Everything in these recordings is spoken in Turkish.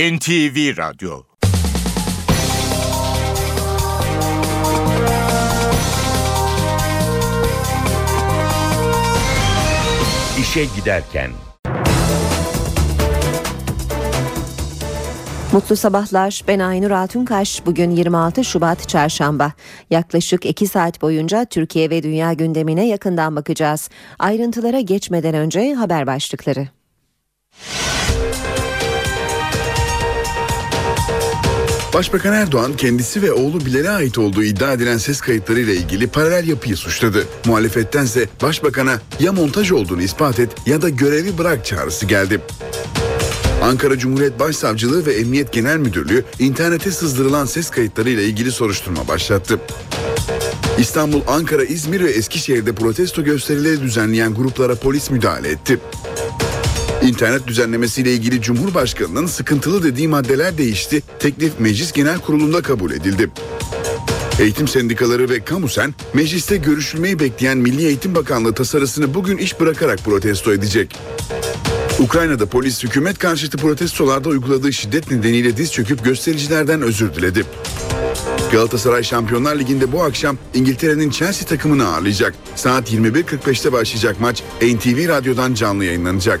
NTV Radyo İşe Giderken Mutlu sabahlar. Ben Aynur Altunkaş. Bugün 26 Şubat Çarşamba. Yaklaşık 2 saat boyunca Türkiye ve dünya gündemine yakından bakacağız. Ayrıntılara geçmeden önce haber başlıkları. Başbakan Erdoğan kendisi ve oğlu Bilal'e ait olduğu iddia edilen ses kayıtlarıyla ilgili paralel yapıyı suçladı. Muhalefettense başbakana ya montaj olduğunu ispat et ya da görevi bırak çağrısı geldi. Ankara Cumhuriyet Başsavcılığı ve Emniyet Genel Müdürlüğü internete sızdırılan ses kayıtlarıyla ilgili soruşturma başlattı. İstanbul, Ankara, İzmir ve Eskişehir'de protesto gösterileri düzenleyen gruplara polis müdahale etti. İnternet düzenlemesiyle ilgili Cumhurbaşkanı'nın sıkıntılı dediği maddeler değişti. Teklif Meclis Genel Kurulu'nda kabul edildi. Eğitim sendikaları ve Kamusen mecliste görüşülmeyi bekleyen Milli Eğitim Bakanlığı tasarısını bugün iş bırakarak protesto edecek. Ukrayna'da polis hükümet karşıtı protestolarda uyguladığı şiddet nedeniyle diz çöküp göstericilerden özür diledi. Galatasaray Şampiyonlar Ligi'nde bu akşam İngiltere'nin Chelsea takımını ağırlayacak. Saat 21.45'te başlayacak maç NTV Radyo'dan canlı yayınlanacak.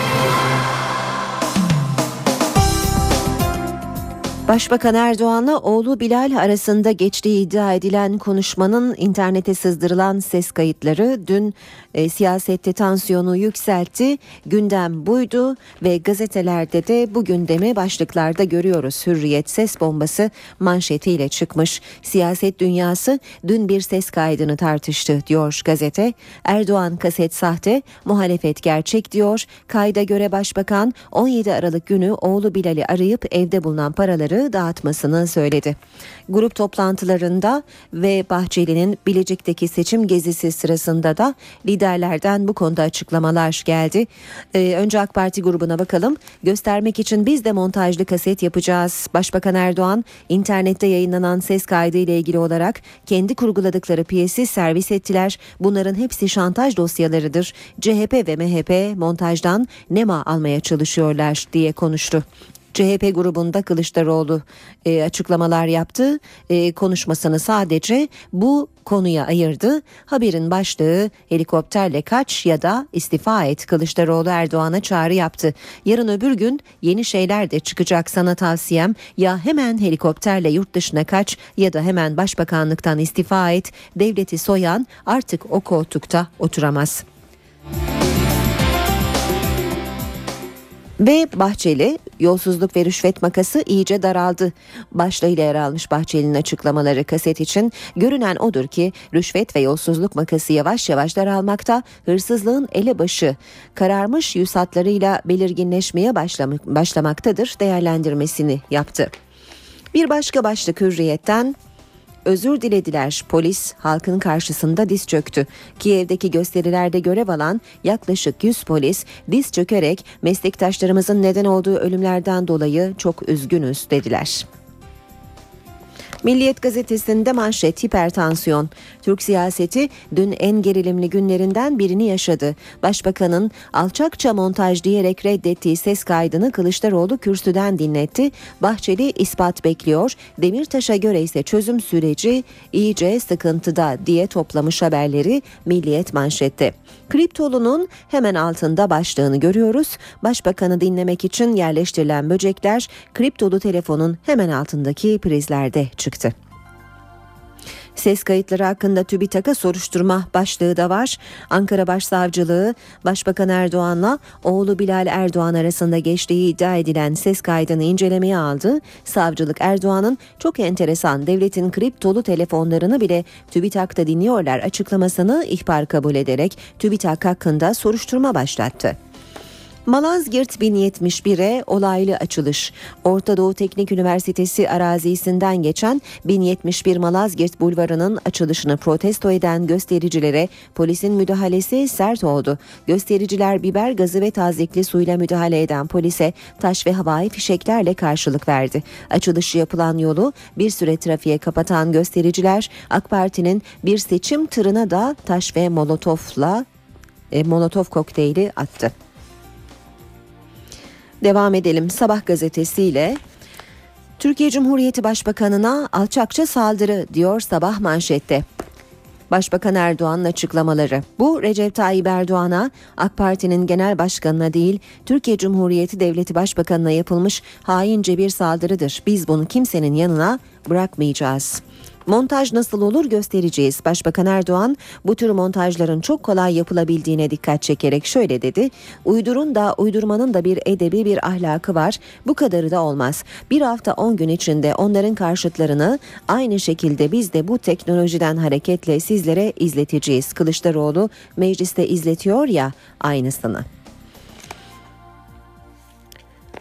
Başbakan Erdoğan'la oğlu Bilal arasında geçtiği iddia edilen konuşmanın internete sızdırılan ses kayıtları dün e, siyasette tansiyonu yükseltti. Gündem buydu ve gazetelerde de bu gündemi başlıklarda görüyoruz. Hürriyet ses bombası manşetiyle çıkmış. Siyaset dünyası dün bir ses kaydını tartıştı diyor gazete. Erdoğan kaset sahte, muhalefet gerçek diyor. Kayda göre başbakan 17 Aralık günü oğlu Bilal'i arayıp evde bulunan paraları dağıtmasını söyledi. Grup toplantılarında ve Bahçeli'nin Bilecik'teki seçim gezisi sırasında da liderlerden bu konuda açıklamalar geldi. Ee, önce AK Parti grubuna bakalım. Göstermek için biz de montajlı kaset yapacağız. Başbakan Erdoğan internette yayınlanan ses kaydı ile ilgili olarak kendi kurguladıkları piyesi servis ettiler. Bunların hepsi şantaj dosyalarıdır. CHP ve MHP montajdan nema almaya çalışıyorlar diye konuştu. CHP grubunda Kılıçdaroğlu e, açıklamalar yaptı. E, konuşmasını sadece bu konuya ayırdı. Haberin başlığı helikopterle kaç ya da istifa et Kılıçdaroğlu Erdoğan'a çağrı yaptı. Yarın öbür gün yeni şeyler de çıkacak sana tavsiyem ya hemen helikopterle yurt dışına kaç ya da hemen başbakanlıktan istifa et. Devleti soyan artık o koltukta oturamaz. Ve Bahçeli yolsuzluk ve rüşvet makası iyice daraldı. Başlığıyla yer almış Bahçeli'nin açıklamaları kaset için görünen odur ki rüşvet ve yolsuzluk makası yavaş yavaş daralmakta, hırsızlığın elebaşı kararmış yüz hatlarıyla belirginleşmeye başlamaktadır değerlendirmesini yaptı. Bir başka başlık hürriyetten özür dilediler. Polis halkın karşısında diz çöktü. Kiev'deki gösterilerde görev alan yaklaşık 100 polis diz çökerek meslektaşlarımızın neden olduğu ölümlerden dolayı çok üzgünüz dediler. Milliyet gazetesinde manşet hipertansiyon. Türk siyaseti dün en gerilimli günlerinden birini yaşadı. Başbakanın alçakça montaj diyerek reddettiği ses kaydını Kılıçdaroğlu kürsüden dinletti. Bahçeli ispat bekliyor. Demirtaş'a göre ise çözüm süreci iyice sıkıntıda diye toplamış haberleri Milliyet manşette. Kriptolunun hemen altında başlığını görüyoruz. Başbakanı dinlemek için yerleştirilen böcekler kriptolu telefonun hemen altındaki prizlerde çıktı. Ses kayıtları hakkında TÜBİTAK'a soruşturma başlığı da var. Ankara Başsavcılığı Başbakan Erdoğan'la oğlu Bilal Erdoğan arasında geçtiği iddia edilen ses kaydını incelemeye aldı. Savcılık Erdoğan'ın çok enteresan devletin kriptolu telefonlarını bile TÜBİTAK'ta dinliyorlar açıklamasını ihbar kabul ederek TÜBİTAK hakkında soruşturma başlattı. Malazgirt 1071'e olaylı açılış. Orta Doğu Teknik Üniversitesi arazisinden geçen 1071 Malazgirt Bulvarı'nın açılışını protesto eden göstericilere polisin müdahalesi sert oldu. Göstericiler biber gazı ve tazikli suyla müdahale eden polise taş ve havai fişeklerle karşılık verdi. Açılışı yapılan yolu bir süre trafiğe kapatan göstericiler AK Parti'nin bir seçim tırına da taş ve molotofla e, Molotov kokteyli attı. Devam edelim Sabah gazetesiyle. Türkiye Cumhuriyeti Başbakanına alçakça saldırı diyor sabah manşette. Başbakan Erdoğan'ın açıklamaları. Bu Recep Tayyip Erdoğan'a AK Parti'nin genel başkanına değil Türkiye Cumhuriyeti Devleti Başbakanına yapılmış haince bir saldırıdır. Biz bunu kimsenin yanına bırakmayacağız. Montaj nasıl olur göstereceğiz. Başbakan Erdoğan bu tür montajların çok kolay yapılabildiğine dikkat çekerek şöyle dedi. Uydurun da uydurmanın da bir edebi bir ahlakı var. Bu kadarı da olmaz. Bir hafta 10 gün içinde onların karşıtlarını aynı şekilde biz de bu teknolojiden hareketle sizlere izleteceğiz. Kılıçdaroğlu mecliste izletiyor ya aynısını.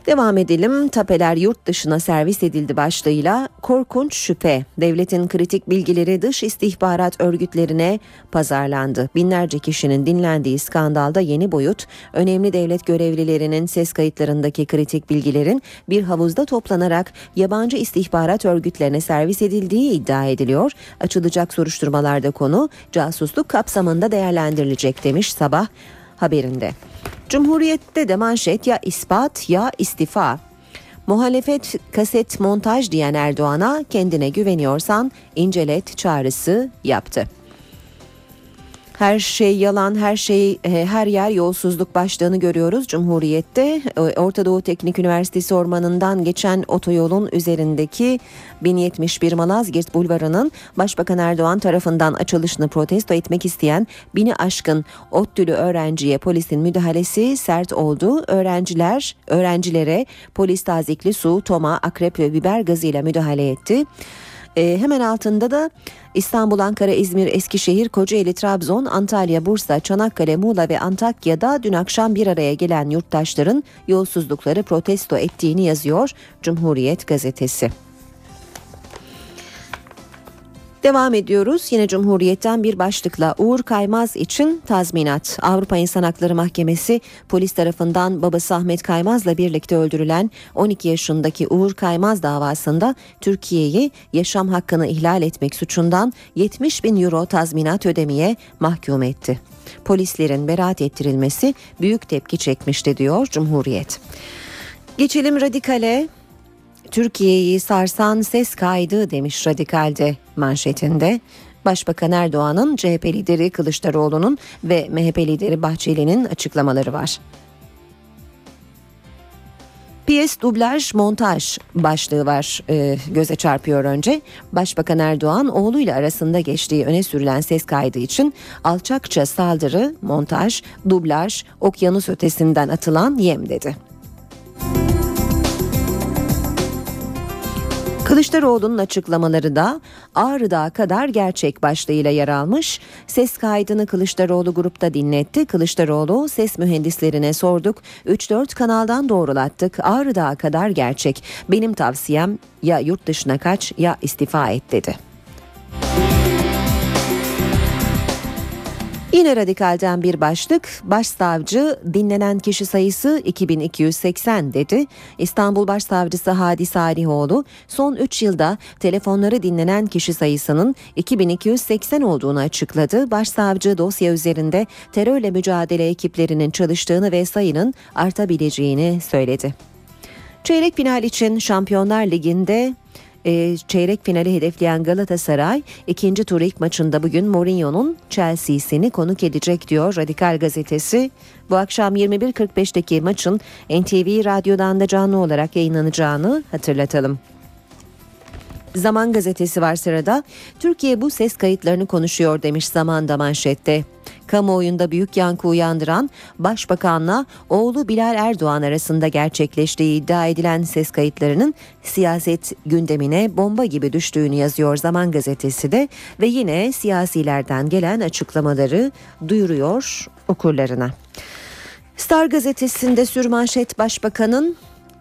Devam edelim. Tapeler yurt dışına servis edildi başlığıyla korkunç şüphe. Devletin kritik bilgileri dış istihbarat örgütlerine pazarlandı. Binlerce kişinin dinlendiği skandalda yeni boyut, önemli devlet görevlilerinin ses kayıtlarındaki kritik bilgilerin bir havuzda toplanarak yabancı istihbarat örgütlerine servis edildiği iddia ediliyor. Açılacak soruşturmalarda konu casusluk kapsamında değerlendirilecek demiş sabah haberinde. Cumhuriyette de manşet ya ispat ya istifa. Muhalefet kaset montaj diyen Erdoğan'a kendine güveniyorsan incelet çağrısı yaptı. Her şey yalan, her şey e, her yer yolsuzluk başlığını görüyoruz Cumhuriyet'te. E, Orta Doğu Teknik Üniversitesi ormanından geçen otoyolun üzerindeki 1071 Malazgirt Bulvarı'nın Başbakan Erdoğan tarafından açılışını protesto etmek isteyen bini aşkın ODTÜ'lü öğrenciye polisin müdahalesi sert oldu. Öğrenciler öğrencilere polis tazikli su, toma, akrep ve biber gazıyla müdahale etti. E, hemen altında da İstanbul, Ankara, İzmir, Eskişehir, Kocaeli, Trabzon, Antalya, Bursa, Çanakkale, Muğla ve Antakya'da dün akşam bir araya gelen yurttaşların yolsuzlukları protesto ettiğini yazıyor Cumhuriyet gazetesi. Devam ediyoruz. Yine Cumhuriyet'ten bir başlıkla Uğur Kaymaz için tazminat. Avrupa İnsan Hakları Mahkemesi polis tarafından babası Ahmet Kaymaz'la birlikte öldürülen 12 yaşındaki Uğur Kaymaz davasında Türkiye'yi yaşam hakkını ihlal etmek suçundan 70 bin euro tazminat ödemeye mahkum etti. Polislerin beraat ettirilmesi büyük tepki çekmişti diyor Cumhuriyet. Geçelim radikale. Türkiye'yi sarsan ses kaydı demiş Radikal'de manşetinde. Başbakan Erdoğan'ın CHP lideri Kılıçdaroğlu'nun ve MHP lideri Bahçeli'nin açıklamaları var. Piyes dublaj montaj başlığı var e, göze çarpıyor önce. Başbakan Erdoğan oğluyla arasında geçtiği öne sürülen ses kaydı için alçakça saldırı, montaj, dublaj, okyanus ötesinden atılan yem dedi. Kılıçdaroğlu'nun açıklamaları da Ağrı kadar gerçek başlığıyla yer almış. Ses kaydını Kılıçdaroğlu grupta dinletti. Kılıçdaroğlu ses mühendislerine sorduk. 3-4 kanaldan doğrulattık. Ağrı kadar gerçek. Benim tavsiyem ya yurt dışına kaç ya istifa et dedi. Yine radikalden bir başlık. Başsavcı dinlenen kişi sayısı 2280 dedi. İstanbul Başsavcısı Hadi Salihoğlu son 3 yılda telefonları dinlenen kişi sayısının 2280 olduğunu açıkladı. Başsavcı dosya üzerinde terörle mücadele ekiplerinin çalıştığını ve sayının artabileceğini söyledi. Çeyrek final için Şampiyonlar Ligi'nde e, çeyrek finali hedefleyen Galatasaray ikinci tur ilk maçında bugün Mourinho'nun Chelsea'sini konuk edecek diyor Radikal Gazetesi. Bu akşam 21.45'teki maçın NTV Radyo'dan da canlı olarak yayınlanacağını hatırlatalım. Zaman gazetesi var sırada. Türkiye bu ses kayıtlarını konuşuyor demiş Zaman'da manşette. Kamuoyunda büyük yankı uyandıran Başbakanla oğlu Bilal Erdoğan arasında gerçekleştiği iddia edilen ses kayıtlarının siyaset gündemine bomba gibi düştüğünü yazıyor Zaman gazetesi de ve yine siyasilerden gelen açıklamaları duyuruyor okurlarına. Star gazetesinde sürmanşet başbakanın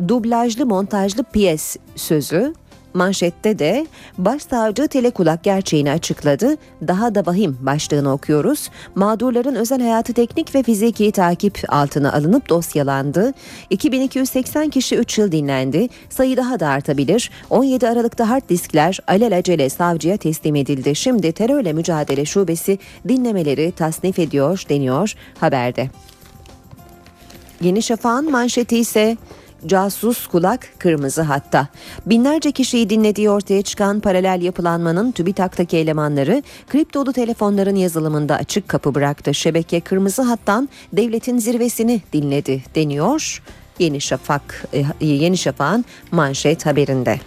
dublajlı montajlı piyes sözü Manşette de başsavcı telekulak gerçeğini açıkladı. Daha da vahim başlığını okuyoruz. Mağdurların özel hayatı teknik ve fiziki takip altına alınıp dosyalandı. 2280 kişi 3 yıl dinlendi. Sayı daha da artabilir. 17 Aralık'ta hard diskler alelacele savcıya teslim edildi. Şimdi terörle mücadele şubesi dinlemeleri tasnif ediyor deniyor haberde. Yeni Şafak'ın manşeti ise casus kulak kırmızı hatta. Binlerce kişiyi dinlediği ortaya çıkan paralel yapılanmanın TÜBİTAK'taki elemanları kriptolu telefonların yazılımında açık kapı bıraktı. Şebeke kırmızı hattan devletin zirvesini dinledi deniyor. Yeni Şafak e, Yeni Şafak'ın manşet haberinde.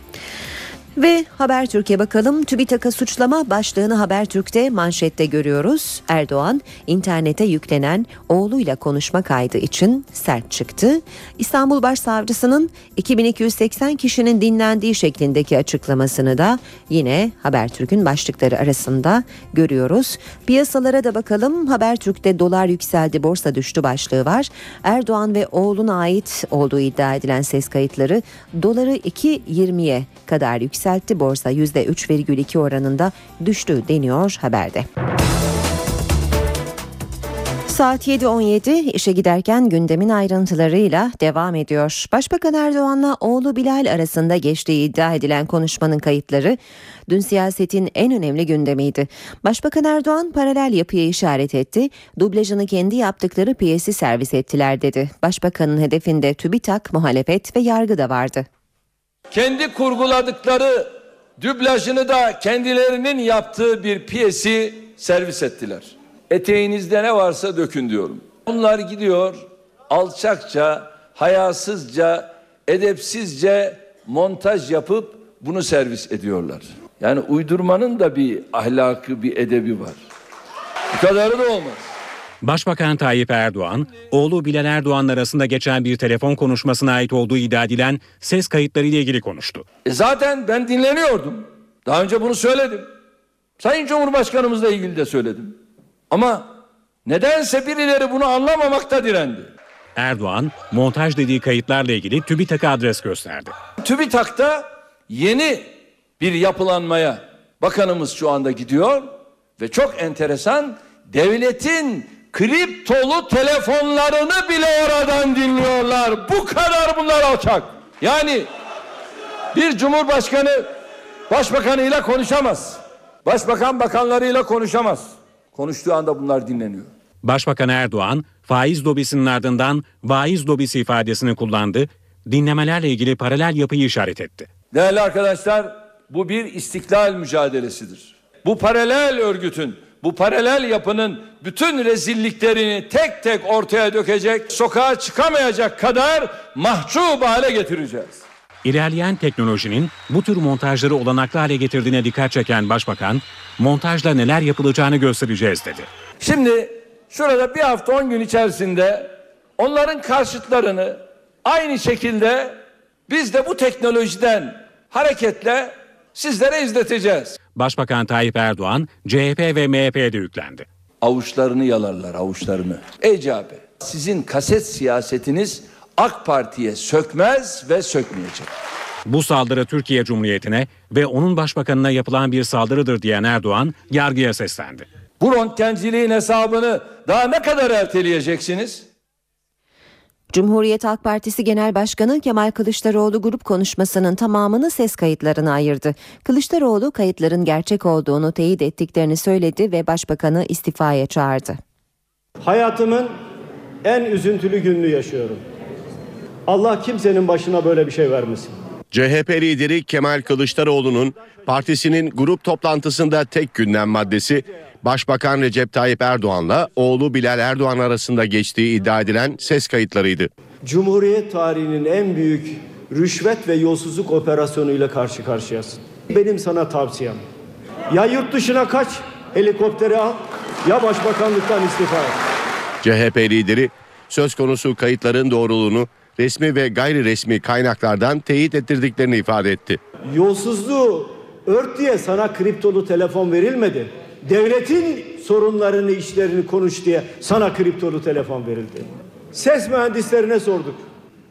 Ve Habertürk'e bakalım. TÜBİTAK'a suçlama başlığını Habertürk'te manşette görüyoruz. Erdoğan internete yüklenen oğluyla konuşma kaydı için sert çıktı. İstanbul Başsavcısının 2280 kişinin dinlendiği şeklindeki açıklamasını da yine Habertürk'ün başlıkları arasında görüyoruz. Piyasalara da bakalım. Habertürk'te dolar yükseldi, borsa düştü başlığı var. Erdoğan ve oğluna ait olduğu iddia edilen ses kayıtları doları 2.20'ye kadar yükseldi yükseltti. Borsa %3,2 oranında düştü deniyor haberde. Saat 7.17 işe giderken gündemin ayrıntılarıyla devam ediyor. Başbakan Erdoğan'la oğlu Bilal arasında geçtiği iddia edilen konuşmanın kayıtları dün siyasetin en önemli gündemiydi. Başbakan Erdoğan paralel yapıya işaret etti. Dublajını kendi yaptıkları piyesi servis ettiler dedi. Başbakanın hedefinde TÜBİTAK, muhalefet ve yargı da vardı kendi kurguladıkları dublajını da kendilerinin yaptığı bir piyesi servis ettiler. Eteğinizde ne varsa dökün diyorum. Bunlar gidiyor alçakça, hayasızca, edepsizce montaj yapıp bunu servis ediyorlar. Yani uydurmanın da bir ahlakı, bir edebi var. Bu kadarı da olmaz. Başbakan Tayyip Erdoğan, oğlu Bilal Erdoğan arasında geçen bir telefon konuşmasına ait olduğu iddia edilen ses kayıtları ile ilgili konuştu. E zaten ben dinleniyordum. Daha önce bunu söyledim. Sayın Cumhurbaşkanımızla ilgili de söyledim. Ama nedense birileri bunu anlamamakta direndi. Erdoğan, montaj dediği kayıtlarla ilgili TÜBİTAK'a adres gösterdi. TÜBİTAK'ta yeni bir yapılanmaya bakanımız şu anda gidiyor ve çok enteresan devletin kriptolu telefonlarını bile oradan dinliyorlar. Bu kadar bunlar alçak. Yani bir cumhurbaşkanı başbakanıyla konuşamaz. Başbakan bakanlarıyla konuşamaz. Konuştuğu anda bunlar dinleniyor. Başbakan Erdoğan faiz lobisinin ardından vaiz lobisi ifadesini kullandı. Dinlemelerle ilgili paralel yapıyı işaret etti. Değerli arkadaşlar bu bir istiklal mücadelesidir. Bu paralel örgütün bu paralel yapının bütün rezilliklerini tek tek ortaya dökecek, sokağa çıkamayacak kadar mahcup hale getireceğiz. İlerleyen teknolojinin bu tür montajları olanaklı hale getirdiğine dikkat çeken Başbakan, montajla neler yapılacağını göstereceğiz dedi. Şimdi şurada bir hafta on gün içerisinde onların karşıtlarını aynı şekilde biz de bu teknolojiden hareketle sizlere izleteceğiz. Başbakan Tayyip Erdoğan CHP ve MHP'de yüklendi. Avuçlarını yalarlar avuçlarını. Ey CHP sizin kaset siyasetiniz AK Parti'ye sökmez ve sökmeyecek. Bu saldırı Türkiye Cumhuriyeti'ne ve onun başbakanına yapılan bir saldırıdır diyen Erdoğan yargıya seslendi. Bu röntgenciliğin hesabını daha ne kadar erteleyeceksiniz? Cumhuriyet Halk Partisi Genel Başkanı Kemal Kılıçdaroğlu grup konuşmasının tamamını ses kayıtlarına ayırdı. Kılıçdaroğlu kayıtların gerçek olduğunu teyit ettiklerini söyledi ve başbakanı istifaya çağırdı. Hayatımın en üzüntülü gününü yaşıyorum. Allah kimsenin başına böyle bir şey vermesin. CHP lideri Kemal Kılıçdaroğlu'nun partisinin grup toplantısında tek gündem maddesi Başbakan Recep Tayyip Erdoğan'la oğlu Bilal Erdoğan arasında geçtiği iddia edilen ses kayıtlarıydı. Cumhuriyet tarihinin en büyük rüşvet ve yolsuzluk operasyonuyla karşı karşıyasın. Benim sana tavsiyem. Ya yurt dışına kaç, helikopteri al ya başbakanlıktan istifa et. CHP lideri söz konusu kayıtların doğruluğunu resmi ve gayri resmi kaynaklardan teyit ettirdiklerini ifade etti. Yolsuzluğu ört diye sana kriptolu telefon verilmedi. Devletin sorunlarını, işlerini konuş diye sana kriptolu telefon verildi. Ses mühendislerine sorduk.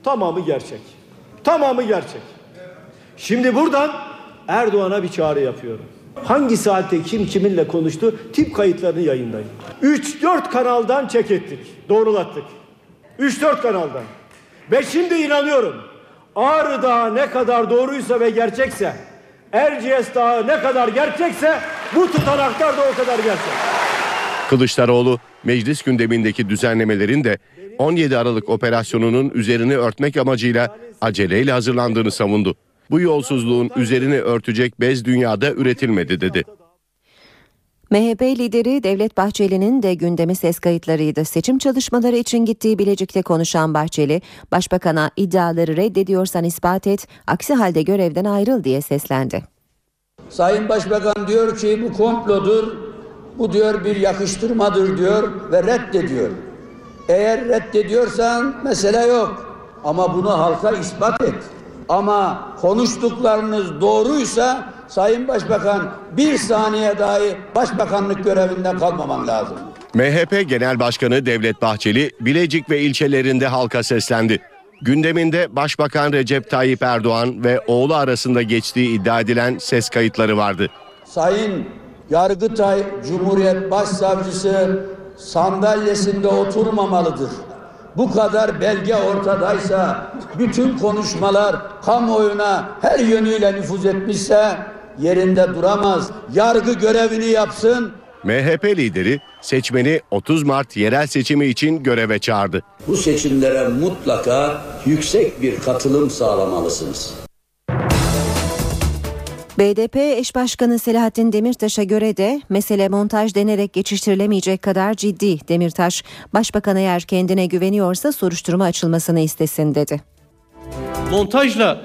Tamamı gerçek. Tamamı gerçek. Şimdi buradan Erdoğan'a bir çağrı yapıyorum. Hangi saatte kim kiminle konuştu tip kayıtlarını yayınlayın. 3-4 kanaldan çek ettik, doğrulattık. 3-4 kanaldan. Ve şimdi inanıyorum Ağrı Dağı ne kadar doğruysa ve gerçekse Erciyes Dağı ne kadar gerçekse bu tutanaklar da o kadar gerçek. Kılıçdaroğlu meclis gündemindeki düzenlemelerin de 17 Aralık operasyonunun üzerini örtmek amacıyla aceleyle hazırlandığını savundu. Bu yolsuzluğun üzerini örtecek bez dünyada üretilmedi dedi. MHP lideri Devlet Bahçeli'nin de gündemi ses kayıtlarıydı. Seçim çalışmaları için gittiği Bilecik'te konuşan Bahçeli, Başbakan'a iddiaları reddediyorsan ispat et, aksi halde görevden ayrıl diye seslendi. Sayın Başbakan diyor ki bu komplodur, bu diyor bir yakıştırmadır diyor ve reddediyor. Eğer reddediyorsan mesele yok ama bunu halka ispat et. Ama konuştuklarınız doğruysa Sayın Başbakan bir saniye dahi başbakanlık görevinden kalmaman lazım. MHP Genel Başkanı Devlet Bahçeli Bilecik ve ilçelerinde halka seslendi. Gündeminde Başbakan Recep Tayyip Erdoğan ve oğlu arasında geçtiği iddia edilen ses kayıtları vardı. Sayın Yargıtay Cumhuriyet Başsavcısı sandalyesinde oturmamalıdır. Bu kadar belge ortadaysa, bütün konuşmalar kamuoyuna her yönüyle nüfuz etmişse yerinde duramaz. Yargı görevini yapsın. MHP lideri seçmeni 30 Mart yerel seçimi için göreve çağırdı. Bu seçimlere mutlaka yüksek bir katılım sağlamalısınız. BDP eş başkanı Selahattin Demirtaş'a göre de mesele montaj denerek geçiştirilemeyecek kadar ciddi. Demirtaş, başbakan eğer kendine güveniyorsa soruşturma açılmasını istesin dedi. Montajla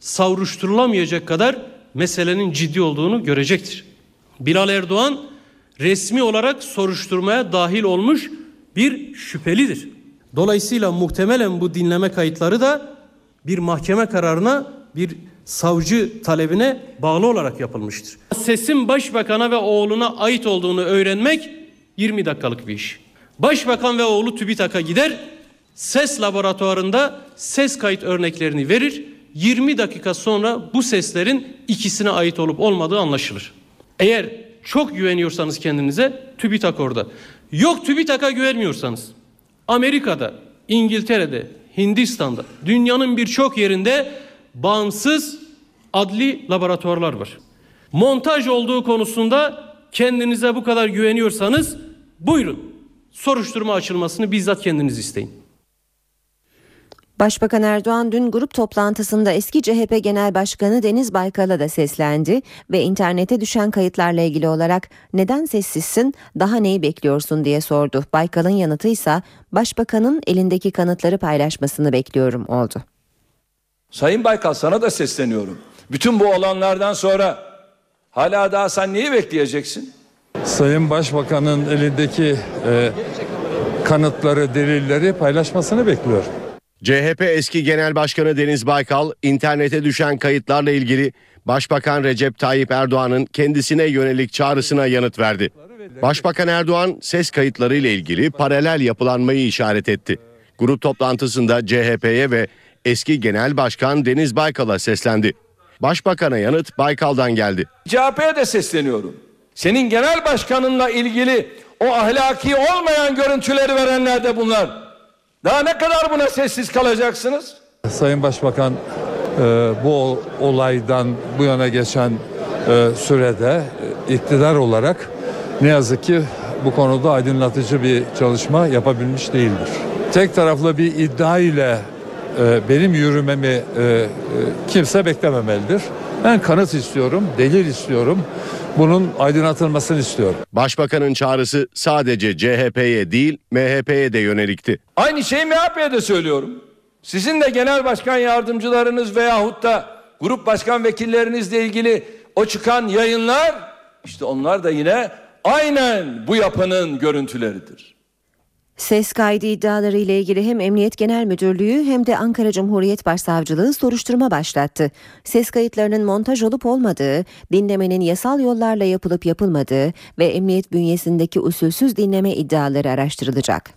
savruşturulamayacak kadar meselenin ciddi olduğunu görecektir. Bilal Erdoğan resmi olarak soruşturmaya dahil olmuş bir şüphelidir. Dolayısıyla muhtemelen bu dinleme kayıtları da bir mahkeme kararına bir savcı talebine bağlı olarak yapılmıştır. Sesin başbakana ve oğluna ait olduğunu öğrenmek 20 dakikalık bir iş. Başbakan ve oğlu TÜBİTAK'a gider, ses laboratuvarında ses kayıt örneklerini verir. 20 dakika sonra bu seslerin ikisine ait olup olmadığı anlaşılır. Eğer çok güveniyorsanız kendinize TÜBİTAK orada. Yok TÜBİTAK'a güvenmiyorsanız Amerika'da, İngiltere'de, Hindistan'da, dünyanın birçok yerinde bağımsız adli laboratuvarlar var. Montaj olduğu konusunda kendinize bu kadar güveniyorsanız buyurun soruşturma açılmasını bizzat kendiniz isteyin. Başbakan Erdoğan dün grup toplantısında eski CHP Genel Başkanı Deniz Baykal'a da seslendi ve internete düşen kayıtlarla ilgili olarak neden sessizsin daha neyi bekliyorsun diye sordu. Baykal'ın yanıtı ise başbakanın elindeki kanıtları paylaşmasını bekliyorum oldu. Sayın Baykal sana da sesleniyorum. Bütün bu olanlardan sonra hala daha sen neyi bekleyeceksin? Sayın Başbakan'ın elindeki e, kanıtları, delilleri paylaşmasını bekliyor. CHP eski Genel Başkanı Deniz Baykal internete düşen kayıtlarla ilgili Başbakan Recep Tayyip Erdoğan'ın kendisine yönelik çağrısına yanıt verdi. Başbakan Erdoğan ses kayıtları ile ilgili paralel yapılanmayı işaret etti. Grup toplantısında CHP'ye ve eski Genel Başkan Deniz Baykal'a seslendi. Başbakan'a yanıt Baykal'dan geldi. CHP'ye de sesleniyorum. Senin genel başkanınla ilgili o ahlaki olmayan görüntüleri verenler de bunlar. Daha ne kadar buna sessiz kalacaksınız? Sayın Başbakan e, bu olaydan bu yana geçen e, sürede e, iktidar olarak ne yazık ki bu konuda aydınlatıcı bir çalışma yapabilmiş değildir. Tek taraflı bir iddia ile benim yürümemi kimse beklememelidir. Ben kanıt istiyorum, delil istiyorum. Bunun aydınlatılmasını istiyorum. Başbakanın çağrısı sadece CHP'ye değil MHP'ye de yönelikti. Aynı şeyi MHP'ye de söylüyorum. Sizin de genel başkan yardımcılarınız veyahut da grup başkan vekillerinizle ilgili o çıkan yayınlar işte onlar da yine aynen bu yapının görüntüleridir. Ses kaydı iddiaları ile ilgili hem Emniyet Genel Müdürlüğü hem de Ankara Cumhuriyet Başsavcılığı soruşturma başlattı. Ses kayıtlarının montaj olup olmadığı, dinlemenin yasal yollarla yapılıp yapılmadığı ve emniyet bünyesindeki usulsüz dinleme iddiaları araştırılacak.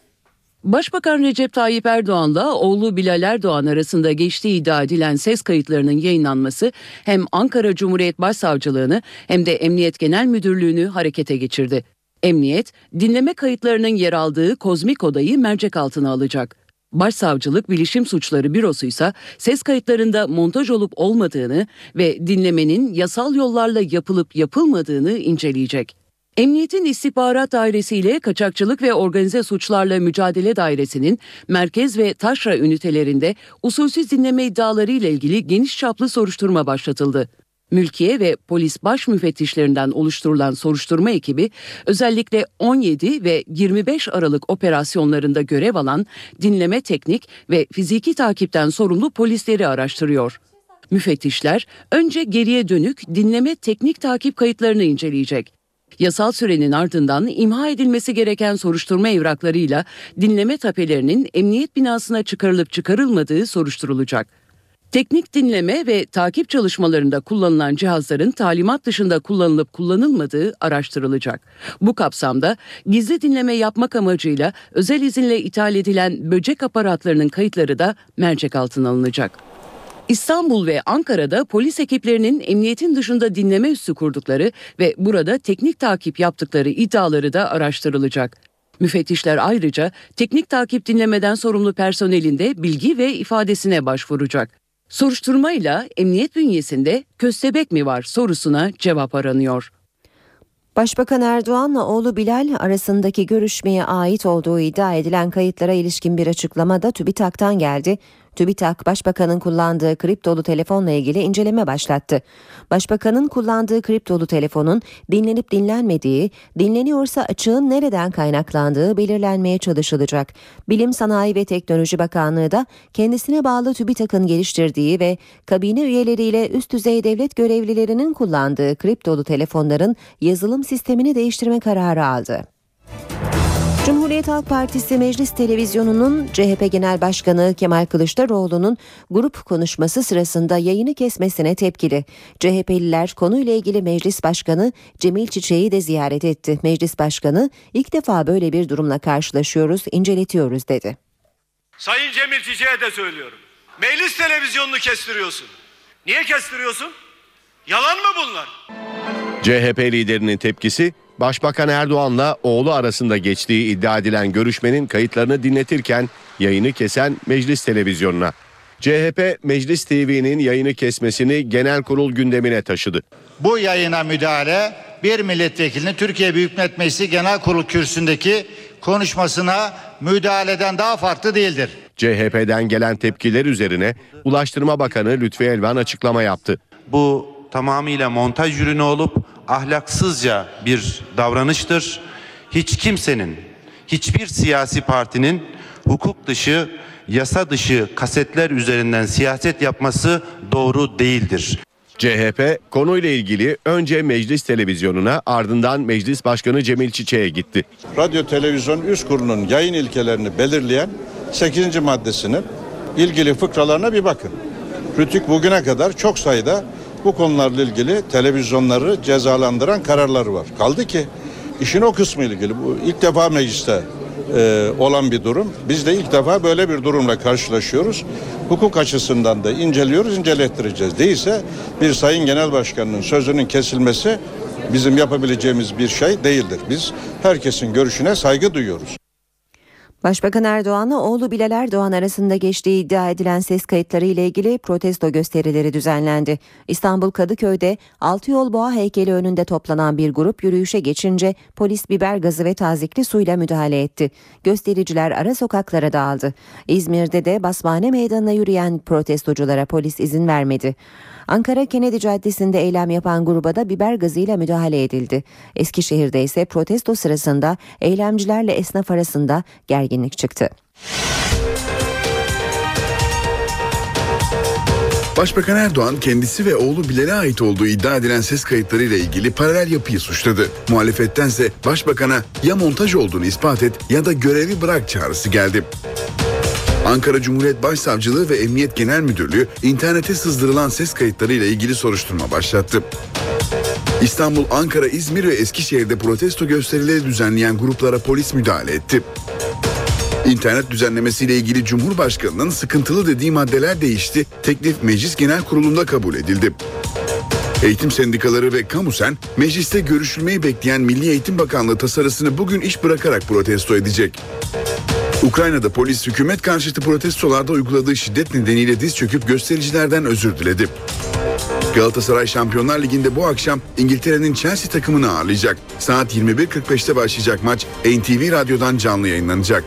Başbakan Recep Tayyip Erdoğan'la oğlu Bilal Erdoğan arasında geçtiği iddia edilen ses kayıtlarının yayınlanması hem Ankara Cumhuriyet Başsavcılığını hem de Emniyet Genel Müdürlüğü'nü harekete geçirdi. Emniyet, dinleme kayıtlarının yer aldığı kozmik odayı mercek altına alacak. Başsavcılık Bilişim Suçları Bürosu ise ses kayıtlarında montaj olup olmadığını ve dinlemenin yasal yollarla yapılıp yapılmadığını inceleyecek. Emniyetin İstihbarat Dairesi ile Kaçakçılık ve Organize Suçlarla Mücadele Dairesi'nin merkez ve taşra ünitelerinde usulsüz dinleme iddiaları ile ilgili geniş çaplı soruşturma başlatıldı. Mülkiye ve polis baş müfettişlerinden oluşturulan soruşturma ekibi özellikle 17 ve 25 Aralık operasyonlarında görev alan dinleme teknik ve fiziki takipten sorumlu polisleri araştırıyor. Müfettişler önce geriye dönük dinleme teknik takip kayıtlarını inceleyecek. Yasal sürenin ardından imha edilmesi gereken soruşturma evraklarıyla dinleme tapelerinin emniyet binasına çıkarılıp çıkarılmadığı soruşturulacak. Teknik dinleme ve takip çalışmalarında kullanılan cihazların talimat dışında kullanılıp kullanılmadığı araştırılacak. Bu kapsamda gizli dinleme yapmak amacıyla özel izinle ithal edilen böcek aparatlarının kayıtları da mercek altına alınacak. İstanbul ve Ankara'da polis ekiplerinin emniyetin dışında dinleme üssü kurdukları ve burada teknik takip yaptıkları iddiaları da araştırılacak. Müfettişler ayrıca teknik takip dinlemeden sorumlu personelin de bilgi ve ifadesine başvuracak. Soruşturmayla emniyet bünyesinde köstebek mi var sorusuna cevap aranıyor. Başbakan Erdoğan'la oğlu Bilal arasındaki görüşmeye ait olduğu iddia edilen kayıtlara ilişkin bir açıklama da TÜBİTAK'tan geldi. TÜBİTAK, Başbakanın kullandığı kriptolu telefonla ilgili inceleme başlattı. Başbakanın kullandığı kriptolu telefonun dinlenip dinlenmediği, dinleniyorsa açığın nereden kaynaklandığı belirlenmeye çalışılacak. Bilim Sanayi ve Teknoloji Bakanlığı da kendisine bağlı TÜBİTAK'ın geliştirdiği ve kabine üyeleriyle üst düzey devlet görevlilerinin kullandığı kriptolu telefonların yazılım sistemini değiştirme kararı aldı. Cumhuriyet Halk Partisi Meclis Televizyonu'nun CHP Genel Başkanı Kemal Kılıçdaroğlu'nun grup konuşması sırasında yayını kesmesine tepkili. CHP'liler konuyla ilgili Meclis Başkanı Cemil Çiçek'i de ziyaret etti. Meclis Başkanı ilk defa böyle bir durumla karşılaşıyoruz, inceletiyoruz dedi. Sayın Cemil Çiçek'e de söylüyorum. Meclis televizyonunu kestiriyorsun. Niye kestiriyorsun? Yalan mı bunlar? CHP liderinin tepkisi Başbakan Erdoğan'la oğlu arasında geçtiği iddia edilen görüşmenin kayıtlarını dinletirken yayını kesen Meclis Televizyonu'na. CHP Meclis TV'nin yayını kesmesini genel kurul gündemine taşıdı. Bu yayına müdahale bir milletvekilinin Türkiye Büyük Millet Meclisi Genel Kurul kürsündeki konuşmasına müdahaleden daha farklı değildir. CHP'den gelen tepkiler üzerine Ulaştırma Bakanı Lütfi Elvan açıklama yaptı. Bu tamamıyla montaj ürünü olup ahlaksızca bir davranıştır. Hiç kimsenin, hiçbir siyasi partinin hukuk dışı, yasa dışı kasetler üzerinden siyaset yapması doğru değildir. CHP konuyla ilgili önce meclis televizyonuna ardından meclis başkanı Cemil Çiçek'e gitti. Radyo Televizyon Üst Kurulu'nun yayın ilkelerini belirleyen 8. maddesinin ilgili fıkralarına bir bakın. Rütük bugüne kadar çok sayıda bu konularla ilgili televizyonları cezalandıran kararları var. Kaldı ki işin o kısmı ilgili bu ilk defa mecliste e, olan bir durum. Biz de ilk defa böyle bir durumla karşılaşıyoruz. Hukuk açısından da inceliyoruz, incelettireceğiz. Değilse bir sayın genel başkanının sözünün kesilmesi bizim yapabileceğimiz bir şey değildir. Biz herkesin görüşüne saygı duyuyoruz. Başbakan Erdoğan'la oğlu Bilal Erdoğan arasında geçtiği iddia edilen ses kayıtları ile ilgili protesto gösterileri düzenlendi. İstanbul Kadıköy'de Altı Yol Boğa heykeli önünde toplanan bir grup yürüyüşe geçince polis biber gazı ve tazikli suyla müdahale etti. Göstericiler ara sokaklara dağıldı. İzmir'de de Basmane Meydanı'na yürüyen protestoculara polis izin vermedi. Ankara Kennedy Caddesi'nde eylem yapan gruba da biber gazıyla müdahale edildi. Eskişehir'de ise protesto sırasında eylemcilerle esnaf arasında gerginlik çıktı. Başbakan Erdoğan kendisi ve oğlu Bilal'e ait olduğu iddia edilen ses kayıtları ile ilgili paralel yapıyı suçladı. Muhalefettense başbakana ya montaj olduğunu ispat et ya da görevi bırak çağrısı geldi. Ankara Cumhuriyet Başsavcılığı ve Emniyet Genel Müdürlüğü internete sızdırılan ses kayıtları ile ilgili soruşturma başlattı. İstanbul, Ankara, İzmir ve Eskişehir'de protesto gösterileri düzenleyen gruplara polis müdahale etti. İnternet düzenlemesiyle ilgili Cumhurbaşkanı'nın sıkıntılı dediği maddeler değişti. Teklif Meclis Genel Kurulu'nda kabul edildi. Eğitim sendikaları ve Kamusen mecliste görüşülmeyi bekleyen Milli Eğitim Bakanlığı tasarısını bugün iş bırakarak protesto edecek. Ukrayna'da polis hükümet karşıtı protestolarda uyguladığı şiddet nedeniyle diz çöküp göstericilerden özür diledi. Galatasaray Şampiyonlar Ligi'nde bu akşam İngiltere'nin Chelsea takımını ağırlayacak. Saat 21.45'te başlayacak maç NTV Radyo'dan canlı yayınlanacak.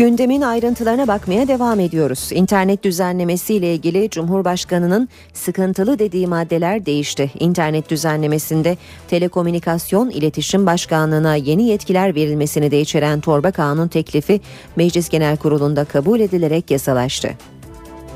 Gündemin ayrıntılarına bakmaya devam ediyoruz. İnternet düzenlemesiyle ilgili Cumhurbaşkanı'nın sıkıntılı dediği maddeler değişti. İnternet düzenlemesinde Telekomünikasyon İletişim Başkanlığı'na yeni yetkiler verilmesini de içeren torba kanun teklifi Meclis Genel Kurulu'nda kabul edilerek yasalaştı.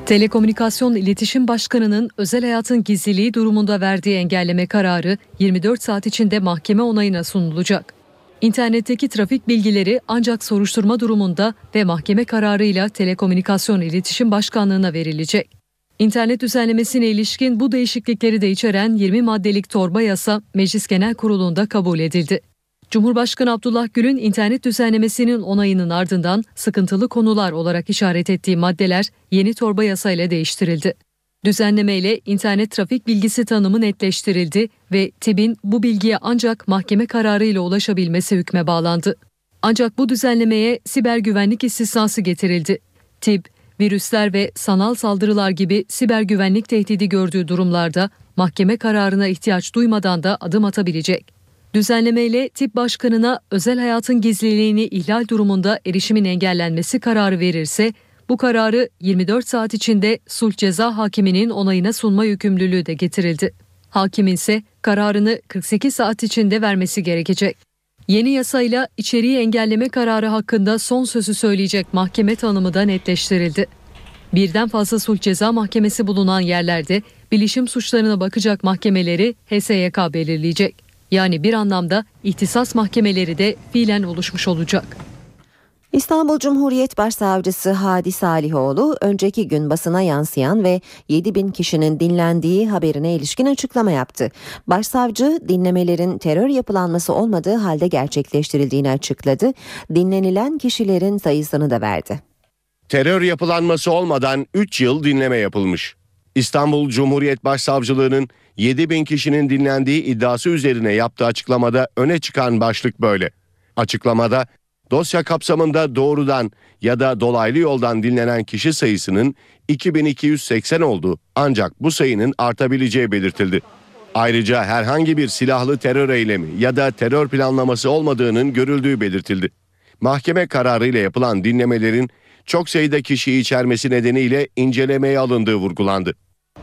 Telekomünikasyon İletişim Başkanı'nın özel hayatın gizliliği durumunda verdiği engelleme kararı 24 saat içinde mahkeme onayına sunulacak. İnternetteki trafik bilgileri ancak soruşturma durumunda ve mahkeme kararıyla Telekomünikasyon İletişim Başkanlığı'na verilecek. İnternet düzenlemesine ilişkin bu değişiklikleri de içeren 20 maddelik torba yasa Meclis Genel Kurulu'nda kabul edildi. Cumhurbaşkanı Abdullah Gül'ün internet düzenlemesinin onayının ardından sıkıntılı konular olarak işaret ettiği maddeler yeni torba yasayla değiştirildi. Düzenlemeyle internet trafik bilgisi tanımı netleştirildi ve TİB'in bu bilgiye ancak mahkeme kararıyla ulaşabilmesi hükme bağlandı. Ancak bu düzenlemeye siber güvenlik istisnası getirildi. TİB, virüsler ve sanal saldırılar gibi siber güvenlik tehdidi gördüğü durumlarda mahkeme kararına ihtiyaç duymadan da adım atabilecek. Düzenlemeyle tip başkanına özel hayatın gizliliğini ihlal durumunda erişimin engellenmesi kararı verirse bu kararı 24 saat içinde sulh ceza hakiminin onayına sunma yükümlülüğü de getirildi. Hakimin ise kararını 48 saat içinde vermesi gerekecek. Yeni yasayla içeriği engelleme kararı hakkında son sözü söyleyecek mahkeme tanımı da netleştirildi. Birden fazla sulh ceza mahkemesi bulunan yerlerde bilişim suçlarına bakacak mahkemeleri HSYK belirleyecek. Yani bir anlamda ihtisas mahkemeleri de fiilen oluşmuş olacak. İstanbul Cumhuriyet Başsavcısı Hadi Salihoğlu önceki gün basına yansıyan ve 7 bin kişinin dinlendiği haberine ilişkin açıklama yaptı. Başsavcı dinlemelerin terör yapılanması olmadığı halde gerçekleştirildiğini açıkladı. Dinlenilen kişilerin sayısını da verdi. Terör yapılanması olmadan 3 yıl dinleme yapılmış. İstanbul Cumhuriyet Başsavcılığı'nın 7 bin kişinin dinlendiği iddiası üzerine yaptığı açıklamada öne çıkan başlık böyle. Açıklamada dosya kapsamında doğrudan ya da dolaylı yoldan dinlenen kişi sayısının 2280 olduğu ancak bu sayının artabileceği belirtildi. Ayrıca herhangi bir silahlı terör eylemi ya da terör planlaması olmadığının görüldüğü belirtildi. Mahkeme kararıyla yapılan dinlemelerin çok sayıda kişiyi içermesi nedeniyle incelemeye alındığı vurgulandı.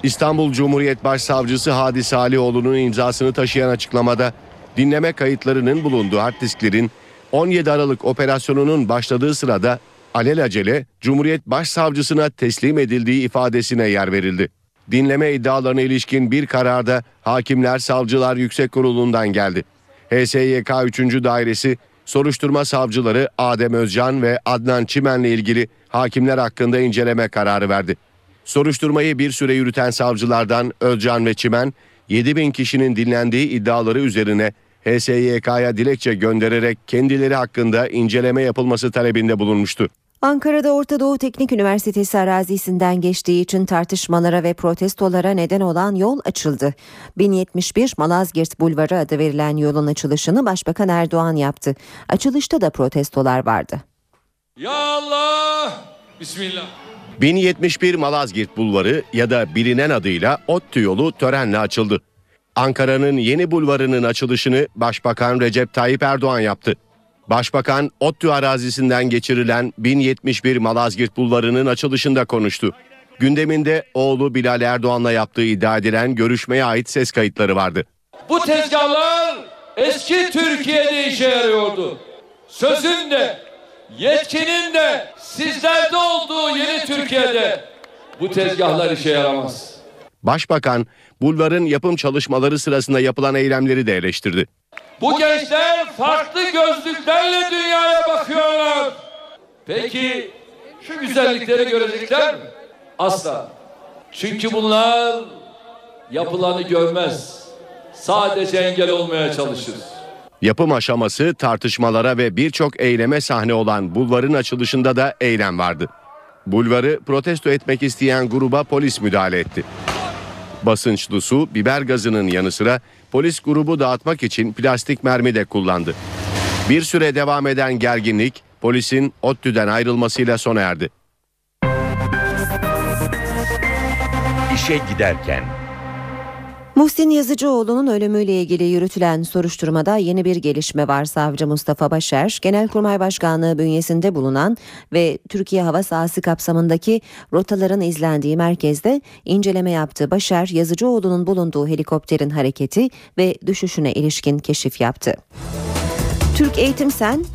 İstanbul Cumhuriyet Başsavcısı Hadi Salioğlu'nun imzasını taşıyan açıklamada dinleme kayıtlarının bulunduğu hard disklerin 17 Aralık operasyonunun başladığı sırada alelacele Cumhuriyet Başsavcısına teslim edildiği ifadesine yer verildi. Dinleme iddialarına ilişkin bir kararda Hakimler Savcılar Yüksek Kurulu'ndan geldi. HSYK 3. Dairesi soruşturma savcıları Adem Özcan ve Adnan Çimen'le ilgili hakimler hakkında inceleme kararı verdi. Soruşturmayı bir süre yürüten savcılardan Özcan ve Çimen 7 bin kişinin dinlendiği iddiaları üzerine HSYK'ya dilekçe göndererek kendileri hakkında inceleme yapılması talebinde bulunmuştu. Ankara'da Orta Doğu Teknik Üniversitesi arazisinden geçtiği için tartışmalara ve protestolara neden olan yol açıldı. 1071 Malazgirt Bulvarı adı verilen yolun açılışını Başbakan Erdoğan yaptı. Açılışta da protestolar vardı. Ya Allah! Bismillah. 1071 Malazgirt Bulvarı ya da bilinen adıyla ODTÜ yolu törenle açıldı. Ankara'nın yeni bulvarının açılışını Başbakan Recep Tayyip Erdoğan yaptı. Başbakan ODTÜ arazisinden geçirilen 1071 Malazgirt Bulvarı'nın açılışında konuştu. Gündeminde oğlu Bilal Erdoğan'la yaptığı iddia edilen görüşmeye ait ses kayıtları vardı. Bu tezgahlar eski Türkiye'de işe yarıyordu. Sözün de, yetkinin de sizlerde olduğu yeni Türkiye'de bu tezgahlar işe yaramaz. Başbakan bulvarın yapım çalışmaları sırasında yapılan eylemleri de eleştirdi. Bu gençler farklı gözlüklerle dünyaya bakıyorlar. Peki şu güzellikleri görecekler mi? Asla. Çünkü bunlar yapılanı görmez. Sadece engel olmaya çalışır. Yapım aşaması tartışmalara ve birçok eyleme sahne olan bulvarın açılışında da eylem vardı. Bulvarı protesto etmek isteyen gruba polis müdahale etti. Basınçlı su, biber gazının yanı sıra polis grubu dağıtmak için plastik mermi de kullandı. Bir süre devam eden gerginlik polisin ODTÜ'den ayrılmasıyla sona erdi. İşe giderken Muhsin Yazıcıoğlu'nun ölümüyle ilgili yürütülen soruşturmada yeni bir gelişme var. Savcı Mustafa Başer, Genelkurmay Başkanlığı bünyesinde bulunan ve Türkiye hava sahası kapsamındaki rotaların izlendiği merkezde inceleme yaptı. Başer, Yazıcıoğlu'nun bulunduğu helikopterin hareketi ve düşüşüne ilişkin keşif yaptı. Türk Eğitim Sen,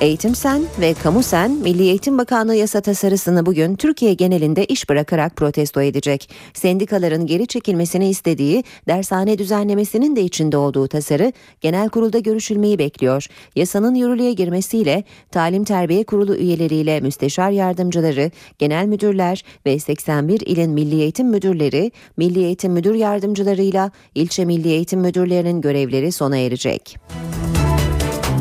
Eğitim Sen ve Kamu Sen Milli Eğitim Bakanlığı yasa tasarısını bugün Türkiye genelinde iş bırakarak protesto edecek. Sendikaların geri çekilmesini istediği dershane düzenlemesinin de içinde olduğu tasarı genel kurulda görüşülmeyi bekliyor. Yasanın yürürlüğe girmesiyle Talim Terbiye Kurulu üyeleriyle müsteşar yardımcıları, genel müdürler ve 81 ilin milli eğitim müdürleri, milli eğitim müdür yardımcılarıyla ilçe milli eğitim müdürlerinin görevleri sona erecek.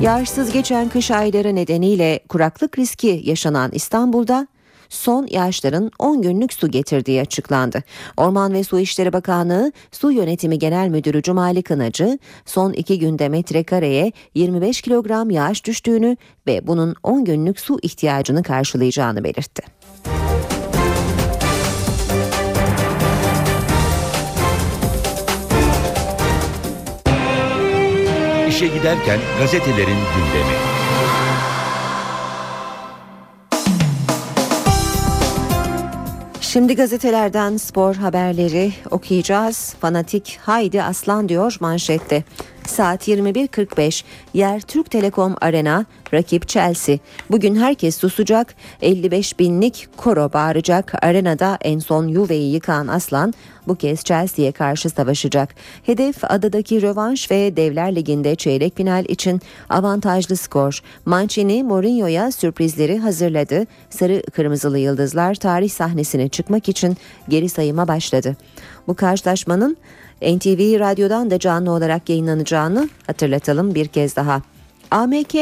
Yağışsız geçen kış ayları nedeniyle kuraklık riski yaşanan İstanbul'da son yağışların 10 günlük su getirdiği açıklandı. Orman ve Su İşleri Bakanlığı Su Yönetimi Genel Müdürü Cumali Kınacı son 2 günde metrekareye 25 kilogram yağış düştüğünü ve bunun 10 günlük su ihtiyacını karşılayacağını belirtti. İşe giderken gazetelerin gündemi. Şimdi gazetelerden spor haberleri okuyacağız. Fanatik haydi aslan diyor manşette. Saat 21.45 yer Türk Telekom Arena rakip Chelsea. Bugün herkes susacak 55 binlik koro bağıracak. Arenada en son Juve'yi yıkan Aslan bu kez Chelsea'ye karşı savaşacak. Hedef adadaki rövanş ve Devler Ligi'nde çeyrek final için avantajlı skor. Mancini Mourinho'ya sürprizleri hazırladı. Sarı kırmızılı yıldızlar tarih sahnesine çıkmak için geri sayıma başladı. Bu karşılaşmanın NTV Radyo'dan da canlı olarak yayınlanacağını hatırlatalım bir kez daha. AMK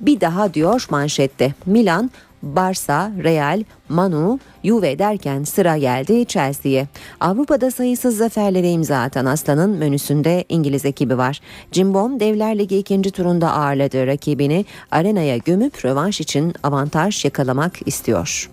bir daha diyor manşette. Milan, Barça, Real, Manu, Juve derken sıra geldi Chelsea'ye. Avrupa'da sayısız zaferlere imza atan Aslan'ın menüsünde İngiliz ekibi var. Cimbom Devler Ligi ikinci turunda ağırladığı rakibini arenaya gömüp rövanş için avantaj yakalamak istiyor.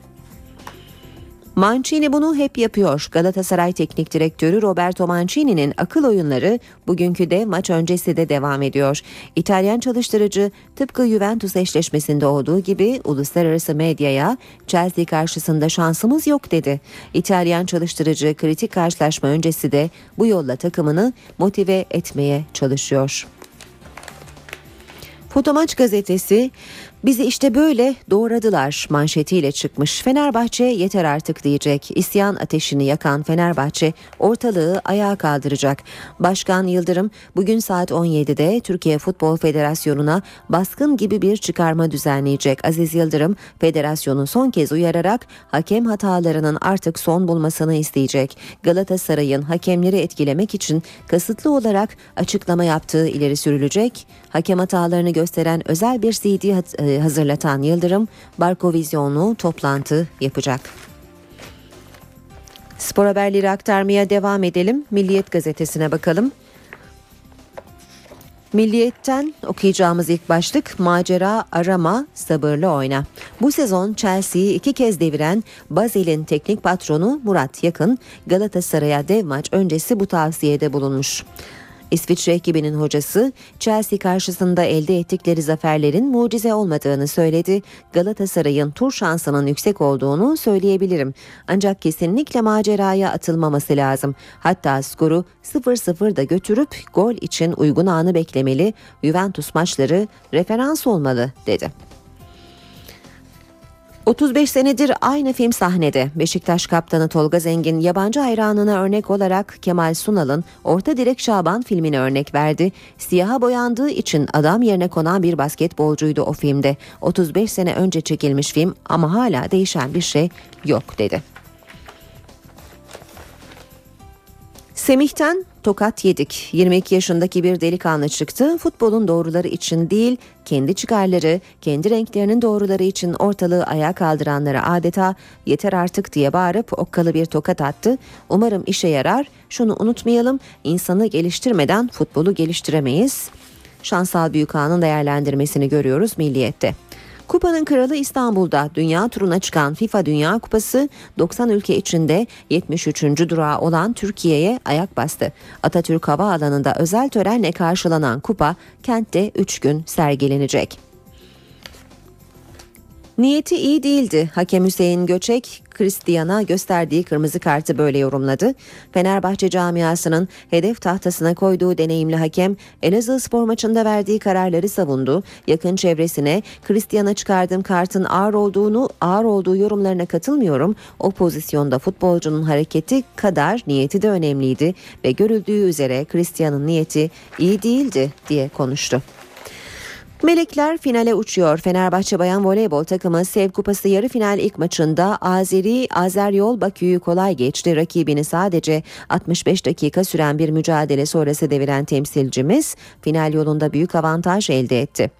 Mancini bunu hep yapıyor. Galatasaray Teknik Direktörü Roberto Mancini'nin akıl oyunları bugünkü de maç öncesi de devam ediyor. İtalyan çalıştırıcı tıpkı Juventus eşleşmesinde olduğu gibi uluslararası medyaya Chelsea karşısında şansımız yok dedi. İtalyan çalıştırıcı kritik karşılaşma öncesi de bu yolla takımını motive etmeye çalışıyor. Fotomaç gazetesi Bizi işte böyle doğradılar manşetiyle çıkmış. Fenerbahçe yeter artık diyecek. İsyan ateşini yakan Fenerbahçe ortalığı ayağa kaldıracak. Başkan Yıldırım bugün saat 17'de Türkiye Futbol Federasyonu'na baskın gibi bir çıkarma düzenleyecek. Aziz Yıldırım federasyonu son kez uyararak hakem hatalarının artık son bulmasını isteyecek. Galatasaray'ın hakemleri etkilemek için kasıtlı olarak açıklama yaptığı ileri sürülecek. Hakem hatalarını gösteren özel bir CD hazırlatan Yıldırım Barko Vizyonlu toplantı yapacak. Spor haberleri aktarmaya devam edelim. Milliyet gazetesine bakalım. Milliyetten okuyacağımız ilk başlık macera arama sabırlı oyna. Bu sezon Chelsea'yi iki kez deviren Bazel'in teknik patronu Murat Yakın Galatasaray'a dev maç öncesi bu tavsiyede bulunmuş. İsviçre ekibinin hocası Chelsea karşısında elde ettikleri zaferlerin mucize olmadığını söyledi. Galatasaray'ın tur şansının yüksek olduğunu söyleyebilirim. Ancak kesinlikle maceraya atılmaması lazım. Hatta skoru 0-0 da götürüp gol için uygun anı beklemeli. Juventus maçları referans olmalı dedi. 35 senedir aynı film sahnede. Beşiktaş kaptanı Tolga Zengin yabancı hayranına örnek olarak Kemal Sunal'ın Orta Direk Şaban filmine örnek verdi. Siyaha boyandığı için adam yerine konan bir basketbolcuydu o filmde. 35 sene önce çekilmiş film ama hala değişen bir şey yok dedi. Semih'ten tokat yedik. 22 yaşındaki bir delikanlı çıktı. Futbolun doğruları için değil, kendi çıkarları, kendi renklerinin doğruları için ortalığı ayağa kaldıranlara adeta yeter artık diye bağırıp okkalı bir tokat attı. Umarım işe yarar. Şunu unutmayalım, insanı geliştirmeden futbolu geliştiremeyiz. Şansal Büyükağa'nın değerlendirmesini görüyoruz Milliyet'te. Kupanın kralı İstanbul'da dünya turuna çıkan FIFA Dünya Kupası 90 ülke içinde 73. durağı olan Türkiye'ye ayak bastı. Atatürk Havaalanı'nda özel törenle karşılanan kupa kentte 3 gün sergilenecek. Niyeti iyi değildi. Hakem Hüseyin Göçek, Christian'a gösterdiği kırmızı kartı böyle yorumladı. Fenerbahçe camiasının hedef tahtasına koyduğu deneyimli hakem Elazığ spor maçında verdiği kararları savundu. Yakın çevresine Christian'a çıkardığım kartın ağır olduğunu, ağır olduğu yorumlarına katılmıyorum. O pozisyonda futbolcunun hareketi kadar niyeti de önemliydi ve görüldüğü üzere Christian'ın niyeti iyi değildi diye konuştu. Melekler finale uçuyor. Fenerbahçe Bayan Voleybol takımı Sev Kupası yarı final ilk maçında Azeri Azeryol Bakü'yü kolay geçti. Rakibini sadece 65 dakika süren bir mücadele sonrası deviren temsilcimiz final yolunda büyük avantaj elde etti.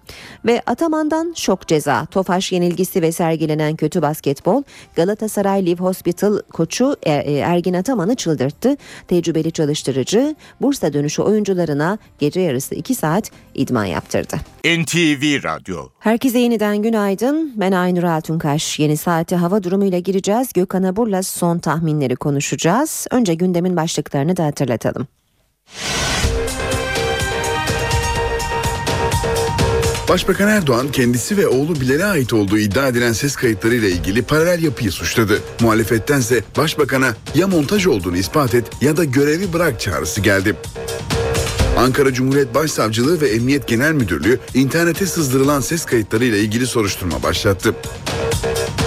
Ve Ataman'dan şok ceza, Tofaş yenilgisi ve sergilenen kötü basketbol Galatasaray Live Hospital koçu e, Ergin Ataman'ı çıldırttı. Tecrübeli çalıştırıcı Bursa dönüşü oyuncularına gece yarısı 2 saat idman yaptırdı. NTV Radyo Herkese yeniden günaydın. Ben Aynur Altunkaş. Yeni saate hava durumuyla gireceğiz. Gökhan Abur'la son tahminleri konuşacağız. Önce gündemin başlıklarını da hatırlatalım. Başbakan Erdoğan kendisi ve oğlu Bilal'e ait olduğu iddia edilen ses kayıtlarıyla ilgili paralel yapıyı suçladı. Muhalefettense başbakana ya montaj olduğunu ispat et ya da görevi bırak çağrısı geldi. Ankara Cumhuriyet Başsavcılığı ve Emniyet Genel Müdürlüğü internete sızdırılan ses kayıtlarıyla ilgili soruşturma başlattı.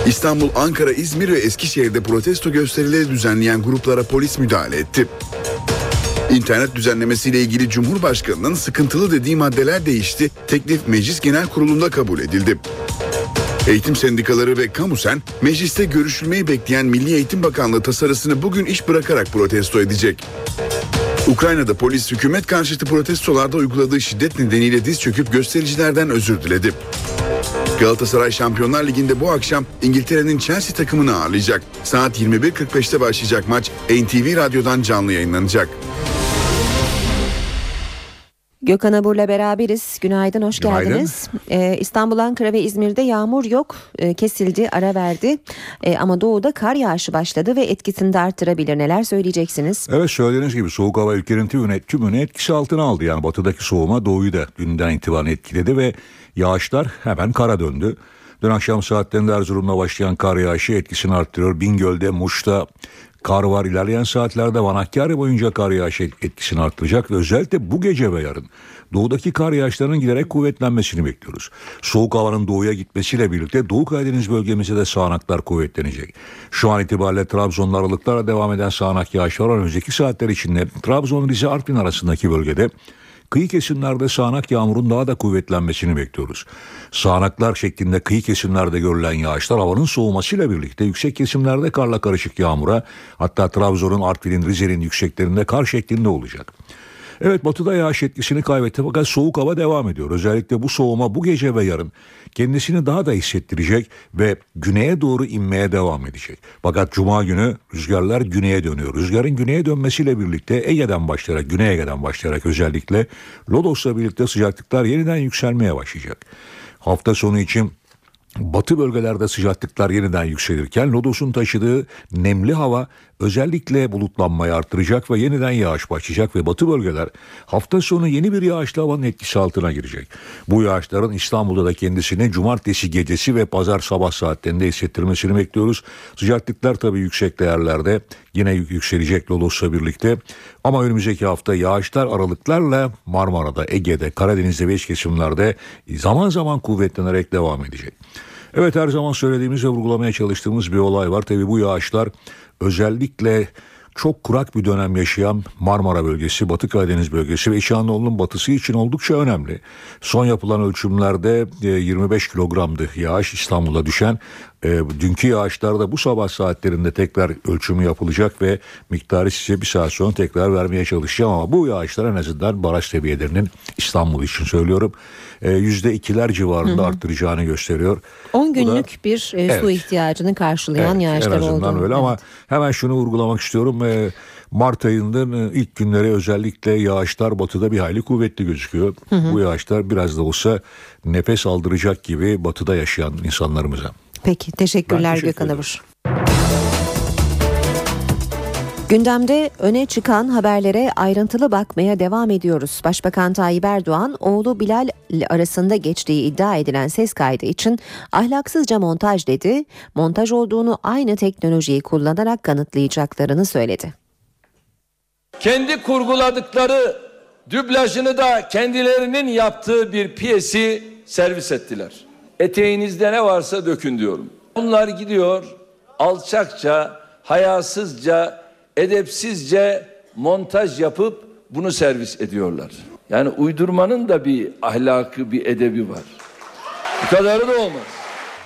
İstanbul, Ankara, İzmir ve Eskişehir'de protesto gösterileri düzenleyen gruplara polis müdahale etti. İnternet düzenlemesiyle ilgili Cumhurbaşkanı'nın sıkıntılı dediği maddeler değişti. Teklif Meclis Genel Kurulu'nda kabul edildi. Eğitim sendikaları ve Kamusen mecliste görüşülmeyi bekleyen Milli Eğitim Bakanlığı tasarısını bugün iş bırakarak protesto edecek. Ukrayna'da polis hükümet karşıtı protestolarda uyguladığı şiddet nedeniyle diz çöküp göstericilerden özür diledi. Galatasaray Şampiyonlar Ligi'nde bu akşam İngiltere'nin Chelsea takımını ağırlayacak. Saat 21.45'te başlayacak maç NTV Radyo'dan canlı yayınlanacak. Gökhan Abur'la beraberiz. Günaydın, hoş Günaydın. geldiniz. Ee, İstanbul, Ankara ve İzmir'de yağmur yok. Ee, kesildi, ara verdi. Ee, ama doğuda kar yağışı başladı ve etkisini de arttırabilir. Neler söyleyeceksiniz? Evet söylediğiniz gibi soğuk hava ülkenin tümünü, tümünü etkisi altına aldı. Yani batıdaki soğuma doğuyu da dünden itibaren etkiledi ve yağışlar hemen kara döndü. Dün akşam saatlerinde Erzurum'da başlayan kar yağışı etkisini arttırıyor. Bingöl'de, Muş'ta kar var. İlerleyen saatlerde Vanakkari boyunca kar yağışı etkisini arttıracak ve özellikle bu gece ve yarın doğudaki kar yağışlarının giderek kuvvetlenmesini bekliyoruz. Soğuk havanın doğuya gitmesiyle birlikte Doğu Karadeniz bölgemizde de sağanaklar kuvvetlenecek. Şu an itibariyle Trabzon'da aralıklarla devam eden sağanak yağışlar. Önümüzdeki saatler içinde Trabzon, Rize, Artvin arasındaki bölgede Kıyı kesimlerde sağanak yağmurun daha da kuvvetlenmesini bekliyoruz. Sağanaklar şeklinde kıyı kesimlerde görülen yağışlar havanın soğumasıyla birlikte yüksek kesimlerde karla karışık yağmura hatta Trabzon'un, Artvin'in, Rize'nin yükseklerinde kar şeklinde olacak. Evet batıda yağış etkisini kaybetti fakat soğuk hava devam ediyor. Özellikle bu soğuma bu gece ve yarın kendisini daha da hissettirecek ve güneye doğru inmeye devam edecek. Fakat cuma günü rüzgarlar güneye dönüyor. Rüzgarın güneye dönmesiyle birlikte Ege'den başlayarak, Güney Ege'den başlayarak özellikle Lodos'la birlikte sıcaklıklar yeniden yükselmeye başlayacak. Hafta sonu için Batı bölgelerde sıcaklıklar yeniden yükselirken Lodos'un taşıdığı nemli hava özellikle bulutlanmayı artıracak ve yeniden yağış başlayacak ve batı bölgeler hafta sonu yeni bir yağışlı havanın etkisi altına girecek. Bu yağışların İstanbul'da da kendisini cumartesi gecesi ve pazar sabah saatlerinde hissettirmesini bekliyoruz. Sıcaklıklar tabii yüksek değerlerde yine yükselecek Lodos'la birlikte ama önümüzdeki hafta yağışlar aralıklarla Marmara'da, Ege'de, Karadeniz'de ve iç kesimlerde zaman zaman kuvvetlenerek devam edecek. Evet her zaman söylediğimiz ve vurgulamaya çalıştığımız bir olay var. Tabii bu yağışlar özellikle çok kurak bir dönem yaşayan Marmara bölgesi, Batı Karadeniz bölgesi ve İç Anadolu'nun batısı için oldukça önemli. Son yapılan ölçümlerde 25 kilogramdı yağış İstanbul'a düşen E, dünkü yağışlarda bu sabah saatlerinde tekrar ölçümü yapılacak ve miktarı size bir saat sonra tekrar vermeye çalışacağım ama bu yağışlar en azından baraj seviyelerinin İstanbul için söylüyorum e, yüzde ikiler civarında Hı hı. arttıracağını gösteriyor. 10 Bu da- günlük bir e, su Evet. ihtiyacını karşılayan Evet, yağışlar en azından oldu. öyle ama hemen şunu vurgulamak istiyorum. Ee, Mart ayının e, ilk günleri özellikle yağışlar batıda bir hayli kuvvetli gözüküyor. Hı hı. Bu yağışlar biraz da olsa nefes aldıracak gibi batıda yaşayan insanlarımıza. Peki teşekkürler teşekkür Gökhan. Abur. Gündemde öne çıkan haberlere ayrıntılı bakmaya devam ediyoruz. Başbakan Tayyip Erdoğan, oğlu Bilal arasında geçtiği iddia edilen ses kaydı için ahlaksızca montaj dedi. Montaj olduğunu aynı teknolojiyi kullanarak kanıtlayacaklarını söyledi. kendi kurguladıkları dublajını da kendilerinin yaptığı bir piyesi servis ettiler. Eteğinizde ne varsa dökün diyorum. Bunlar gidiyor alçakça, hayasızca, edepsizce montaj yapıp bunu servis ediyorlar. Yani uydurmanın da bir ahlakı, bir edebi var. Bu kadarı da olmaz.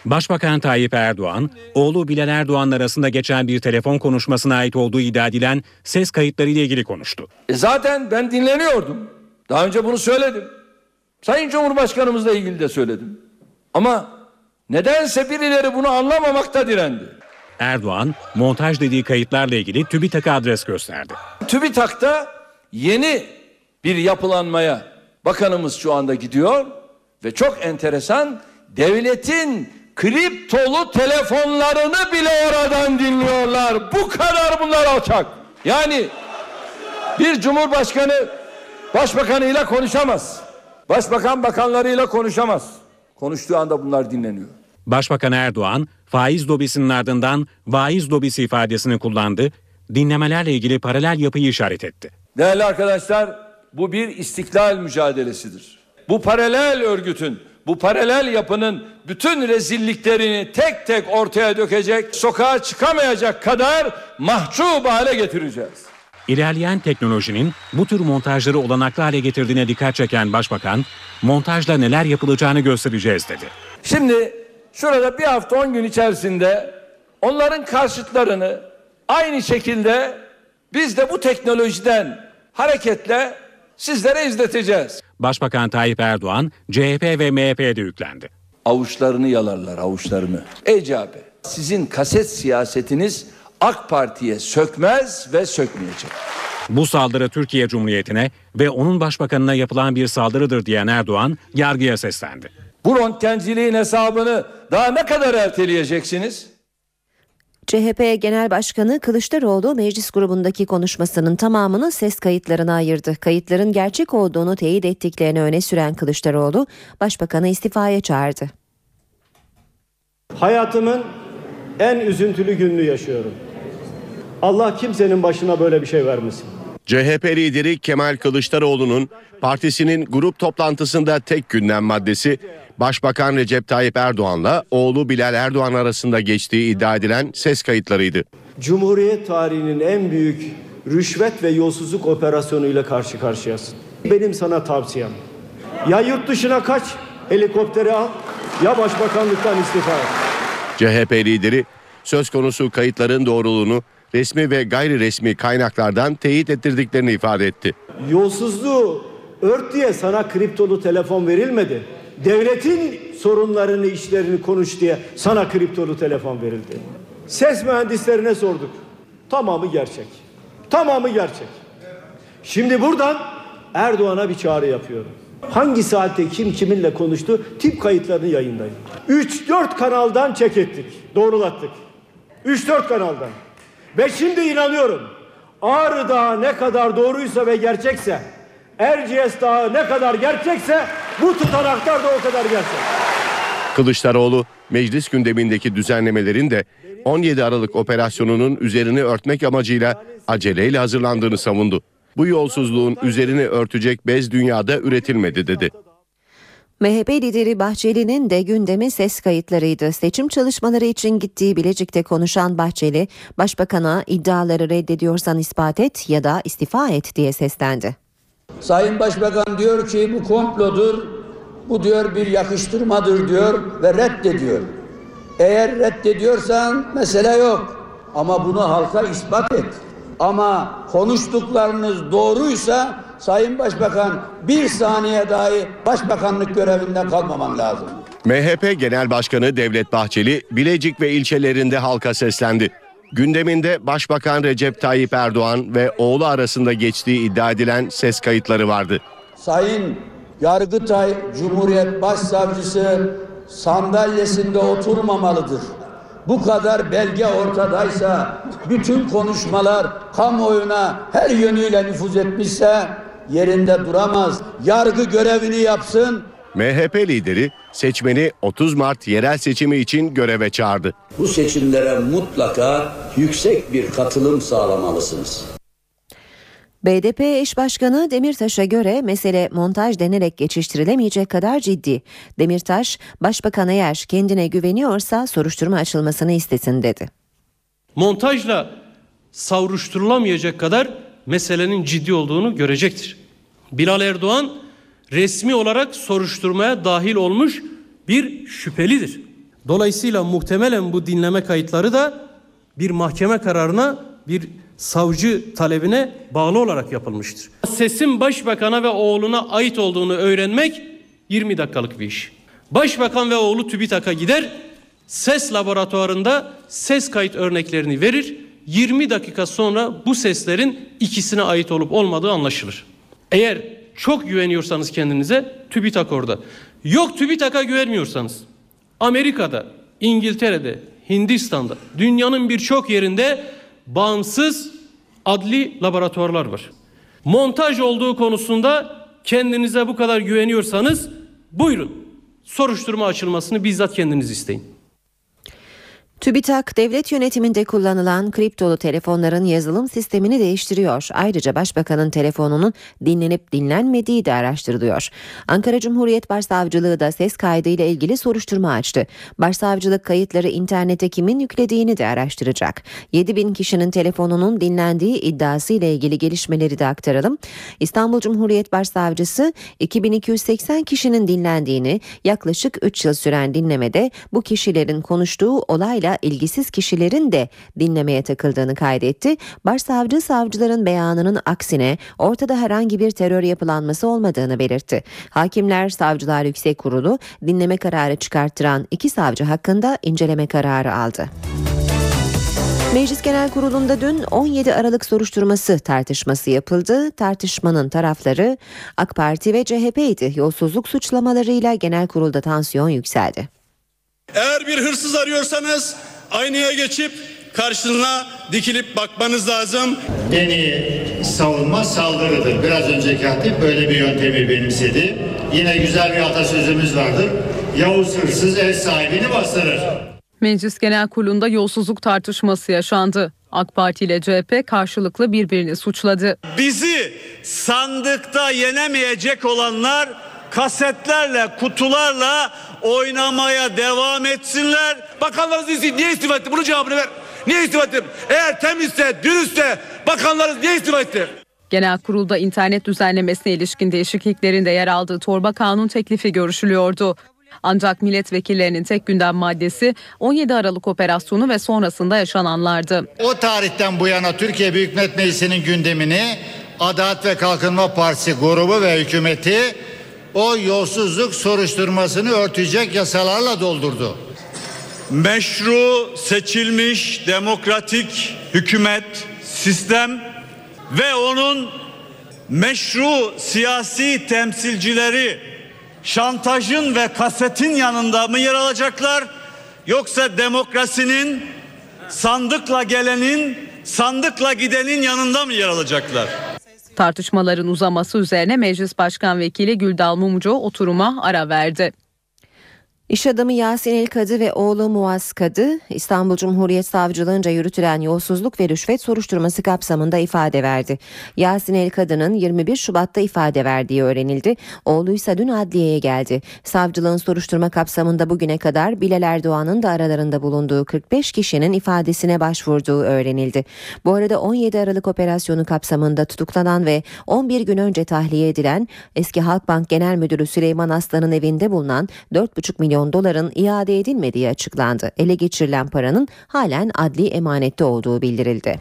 Başbakan Tayyip Erdoğan, oğlu Bilal Erdoğan arasında geçen bir telefon konuşmasına ait olduğu iddia edilen ses kayıtları ile ilgili konuştu. E zaten ben dinleniyordum. Daha önce bunu söyledim. Sayın Cumhurbaşkanımızla ilgili de söyledim. Ama nedense birileri bunu anlamamakta direndi. Erdoğan, montaj dediği kayıtlarla ilgili TÜBİTAK'a adres gösterdi. TÜBİTAK'ta yeni bir yapılanmaya bakanımız şu anda gidiyor ve çok enteresan devletin kriptolu telefonlarını bile oradan dinliyorlar. Bu kadar bunlar alçak. Yani bir cumhurbaşkanı başbakanıyla konuşamaz. Başbakan bakanlarıyla konuşamaz. Konuştuğu anda bunlar dinleniyor. Başbakan Erdoğan, faiz lobisinin ardından vaiz lobisi ifadesini kullandı, dinlemelerle ilgili paralel yapıyı işaret etti. Değerli arkadaşlar bu bir istiklal mücadelesidir. Bu paralel örgütün, bu paralel yapının bütün rezilliklerini tek tek ortaya dökecek, sokağa çıkamayacak kadar mahcup hale getireceğiz. İlerleyen teknolojinin bu tür montajları olanaklı hale getirdiğine dikkat çeken Başbakan, montajla neler yapılacağını göstereceğiz dedi. Şimdi şurada bir hafta on gün içerisinde onların karşıtlarını aynı şekilde biz de bu teknolojiden hareketle sizlere izleteceğiz. Başbakan Tayyip Erdoğan, CHP ve MHP'de yüklendi. Avuçlarını yalarlar avuçlarını. Ey CHP sizin kaset siyasetiniz AK Parti'ye sökmez ve sökmeyecek. Bu saldırı Türkiye Cumhuriyeti'ne ve onun başbakanına yapılan bir saldırıdır diyen Erdoğan, yargıya seslendi. Bu röntgenciliğin hesabını daha ne kadar erteleyeceksiniz? CHP Genel Başkanı Kılıçdaroğlu meclis grubundaki konuşmasının tamamını ses kayıtlarına ayırdı. Kayıtların gerçek olduğunu teyit ettiklerini öne süren Kılıçdaroğlu, Başbakanı istifaya çağırdı. Hayatımın en üzüntülü gününü yaşıyorum. Allah kimsenin başına böyle bir şey vermesin. CHP lideri Kemal Kılıçdaroğlu'nun partisinin grup toplantısında tek gündem maddesi Başbakan Recep Tayyip Erdoğan'la oğlu Bilal Erdoğan arasında geçtiği iddia edilen ses kayıtlarıydı. Cumhuriyet tarihinin en büyük rüşvet ve yolsuzluk operasyonuyla karşı karşıyasın. Benim sana tavsiyem. Ya yurt dışına kaç, helikopteri al ya başbakanlıktan istifa et. CHP lideri söz konusu kayıtların doğruluğunu resmi ve gayri resmi kaynaklardan teyit ettirdiklerini ifade etti. Yolsuzluğu ört diye sana kriptolu telefon verilmedi. Devletin sorunlarını, işlerini konuş diye sana kriptolu telefon verildi. Ses mühendislerine sorduk. Tamamı gerçek. Tamamı gerçek. Şimdi buradan Erdoğan'a bir çağrı yapıyorum. Hangi saatte kim kiminle konuştu tip kayıtlarını yayınlayın. 3-4 kanaldan çek ettik, doğrulattık. 3-4 kanaldan. Ve şimdi inanıyorum Ağrı Dağı ne kadar doğruysa ve gerçekse Erciyes Dağı ne kadar gerçekse bu tutanaklar da o kadar gerçek. Kılıçdaroğlu meclis gündemindeki düzenlemelerin de 17 Aralık operasyonunun üzerini örtmek amacıyla aceleyle hazırlandığını savundu. Bu yolsuzluğun üzerini örtecek bez dünyada üretilmedi dedi. MHP lideri Bahçeli'nin de gündemi ses kayıtlarıydı. Seçim çalışmaları için gittiği Bilecik'te konuşan Bahçeli, Başbakan'a iddiaları reddediyorsan ispat et ya da istifa et diye seslendi. Sayın Başbakan diyor ki bu komplodur, bu diyor bir yakıştırmadır diyor ve reddediyor. Eğer reddediyorsan mesele yok. Ama bunu halka ispat et. Ama konuştuklarınız doğruysa Sayın Başbakan bir saniye dahi başbakanlık görevinden kalmaman lazım. MHP Genel Başkanı Devlet Bahçeli Bilecik ve ilçelerinde halka seslendi. Gündeminde Başbakan Recep Tayyip Erdoğan ve oğlu arasında geçtiği iddia edilen ses kayıtları vardı. Sayın Yargıtay Cumhuriyet Başsavcısı sandalyesinde oturmamalıdır. Bu kadar belge ortadaysa, bütün konuşmalar kamuoyuna her yönüyle nüfuz etmişse yerinde duramaz. Yargı görevini yapsın. MHP lideri seçmeni 30 Mart yerel seçimi için göreve çağırdı. Bu seçimlere mutlaka yüksek bir katılım sağlamalısınız. BDP eş başkanı Demirtaş'a göre mesele montaj denerek geçiştirilemeyecek kadar ciddi. Demirtaş, başbakan eğer kendine güveniyorsa soruşturma açılmasını istesin dedi. Montajla savruşturulamayacak kadar meselenin ciddi olduğunu görecektir. Bilal Erdoğan resmi olarak soruşturmaya dahil olmuş bir şüphelidir. Dolayısıyla muhtemelen bu dinleme kayıtları da bir mahkeme kararına bir savcı talebine bağlı olarak yapılmıştır. Sesin başbakana ve oğluna ait olduğunu öğrenmek 20 dakikalık bir iş. Başbakan ve oğlu TÜBİTAK'a gider, ses laboratuvarında ses kayıt örneklerini verir. 20 dakika sonra bu seslerin ikisine ait olup olmadığı anlaşılır. Eğer çok güveniyorsanız kendinize TÜBİTAK orada. Yok TÜBİTAK'a güvenmiyorsanız Amerika'da, İngiltere'de, Hindistan'da, dünyanın birçok yerinde bağımsız adli laboratuvarlar var. Montaj olduğu konusunda kendinize bu kadar güveniyorsanız buyurun soruşturma açılmasını bizzat kendiniz isteyin. TÜBİTAK devlet yönetiminde kullanılan kriptolu telefonların yazılım sistemini değiştiriyor. Ayrıca başbakanın telefonunun dinlenip dinlenmediği de araştırılıyor. Ankara Cumhuriyet Başsavcılığı da ses kaydı ile ilgili soruşturma açtı. Başsavcılık kayıtları internete kimin yüklediğini de araştıracak. 7 bin kişinin telefonunun dinlendiği iddiası ile ilgili gelişmeleri de aktaralım. İstanbul Cumhuriyet Başsavcısı 2280 kişinin dinlendiğini yaklaşık 3 yıl süren dinlemede bu kişilerin konuştuğu olayla ilgisiz kişilerin de dinlemeye takıldığını kaydetti. Başsavcı savcıların beyanının aksine ortada herhangi bir terör yapılanması olmadığını belirtti. Hakimler Savcılar Yüksek Kurulu dinleme kararı çıkarttıran iki savcı hakkında inceleme kararı aldı. Meclis Genel Kurulu'nda dün 17 Aralık soruşturması tartışması yapıldı. Tartışmanın tarafları AK Parti ve CHP'ydi. Yolsuzluk suçlamalarıyla genel kurulda tansiyon yükseldi. Eğer bir hırsız arıyorsanız aynaya geçip karşısına dikilip bakmanız lazım. Beni savunma saldırıdır. Biraz önceki hatip böyle bir yöntemi benimsedi. Yine güzel bir atasözümüz vardır. Yavuz hırsız ev sahibini bastırır. Meclis Genel Kurulu'nda yolsuzluk tartışması yaşandı. AK Parti ile CHP karşılıklı birbirini suçladı. Bizi sandıkta yenemeyecek olanlar kasetlerle, kutularla oynamaya devam etsinler. Bakanlarınız niye istifa etti? Bunun cevabını ver. Niye istifa etti? Eğer temizse, dürüstse bakanlarınız niye istifa etti? Genel kurulda internet düzenlemesine ilişkin değişikliklerin de yer aldığı torba kanun teklifi görüşülüyordu. Ancak milletvekillerinin tek gündem maddesi 17 Aralık operasyonu ve sonrasında yaşananlardı. O tarihten bu yana Türkiye Büyük Millet Meclisi'nin gündemini Adalet ve Kalkınma Partisi grubu ve hükümeti o yolsuzluk soruşturmasını örtecek yasalarla doldurdu. Meşru seçilmiş demokratik hükümet, sistem ve onun meşru siyasi temsilcileri şantajın ve kasetin yanında mı yer alacaklar yoksa demokrasinin sandıkla gelenin sandıkla gidenin yanında mı yer alacaklar? Tartışmaların uzaması üzerine Meclis Başkan Vekili Güldal Mumcu oturuma ara verdi. İş adamı Yasin El Kadı ve oğlu Muaz Kadı İstanbul Cumhuriyet Savcılığınca yürütülen yolsuzluk ve rüşvet soruşturması kapsamında ifade verdi. Yasin El Kadı'nın 21 Şubat'ta ifade verdiği öğrenildi. Oğlu ise dün adliyeye geldi. Savcılığın soruşturma kapsamında bugüne kadar Bilal Erdoğan'ın da aralarında bulunduğu 45 kişinin ifadesine başvurduğu öğrenildi. Bu arada 17 Aralık operasyonu kapsamında tutuklanan ve 11 gün önce tahliye edilen eski Halkbank Genel Müdürü Süleyman Aslan'ın evinde bulunan 4,5 milyon milyon doların iade edilmediği açıklandı. Ele geçirilen paranın halen adli emanette olduğu bildirildi.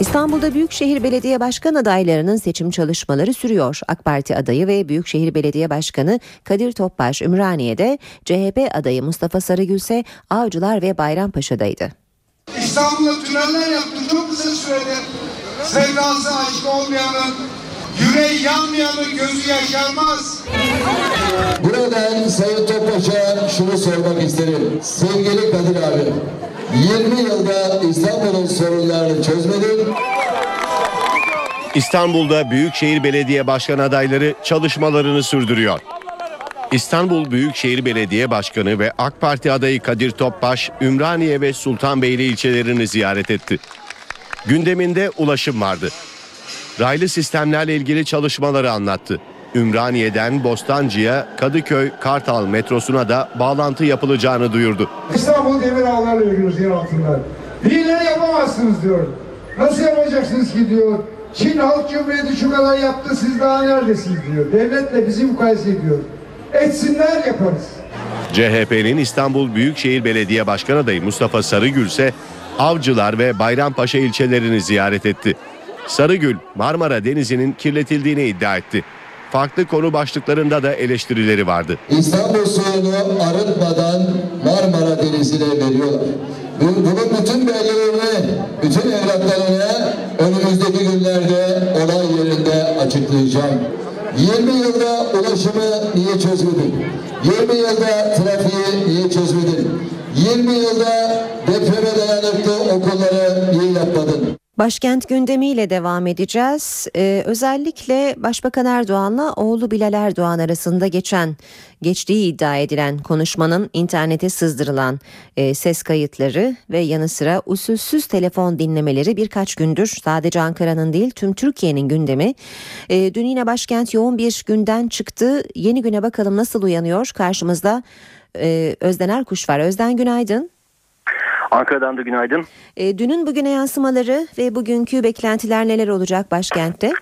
İstanbul'da Büyükşehir Belediye Başkan adaylarının seçim çalışmaları sürüyor. AK Parti adayı ve Büyükşehir Belediye Başkanı Kadir Topbaş Ümraniye'de, CHP adayı Mustafa Sarıgül ise Avcılar ve Bayrampaşa'daydı. İstanbul'da tüneller yaptı çok kısa sürede. Sevdası aşk olmayanın, yüreği yanmayanın gözü yaşarmaz. Buradan Sayın Topbaş'a şunu sormak isterim. Sevgili Kadir abi, 20 yılda İstanbul'un sorunlarını çözmedin. İstanbul'da Büyükşehir Belediye Başkan adayları çalışmalarını sürdürüyor. İstanbul Büyükşehir Belediye Başkanı ve AK Parti adayı Kadir Topbaş, Ümraniye ve Sultanbeyli ilçelerini ziyaret etti. Gündeminde ulaşım vardı. Raylı sistemlerle ilgili çalışmaları anlattı. Ümraniye'den Bostancı'ya, Kadıköy, Kartal metrosuna da bağlantı yapılacağını duyurdu. İstanbul demir ağlarla yürüyoruz yer altından. Birileri yapamazsınız diyor. Nasıl yapacaksınız ki diyor. Çin Halk Cumhuriyeti şu kadar yaptı siz daha neredesiniz diyor. Devletle bizi mukayese ediyor. Etsinler yaparız. CHP'nin İstanbul Büyükşehir Belediye Başkan adayı Mustafa Sarıgül ise Avcılar ve Bayrampaşa ilçelerini ziyaret etti. Sarıgül, Marmara Denizi'nin kirletildiğini iddia etti. Farklı konu başlıklarında da eleştirileri vardı. İstanbul suyunu arıtmadan Marmara Denizi'ne veriyorlar. Bunun bütün belgelerini, bütün evraklarını önümüzdeki günlerde olay yerinde açıklayacağım. 20 yılda ulaşımı niye çözmedin? 20 yılda trafiği niye çözmedin? 20 yılda depreme dayanıklı okulları? Başkent gündemiyle devam edeceğiz. Ee, özellikle Başbakan Erdoğan'la oğlu Bilal Erdoğan arasında geçen geçtiği iddia edilen konuşmanın internete sızdırılan e, ses kayıtları ve yanı sıra usulsüz telefon dinlemeleri birkaç gündür sadece Ankara'nın değil tüm Türkiye'nin gündemi. E, dün yine başkent yoğun bir günden çıktı. Yeni güne bakalım nasıl uyanıyor? Karşımızda e, Özden Erkuş var. Özden günaydın. Ankara'dan da günaydın. E, dünün bugüne yansımaları ve bugünkü beklentiler neler olacak başkentte?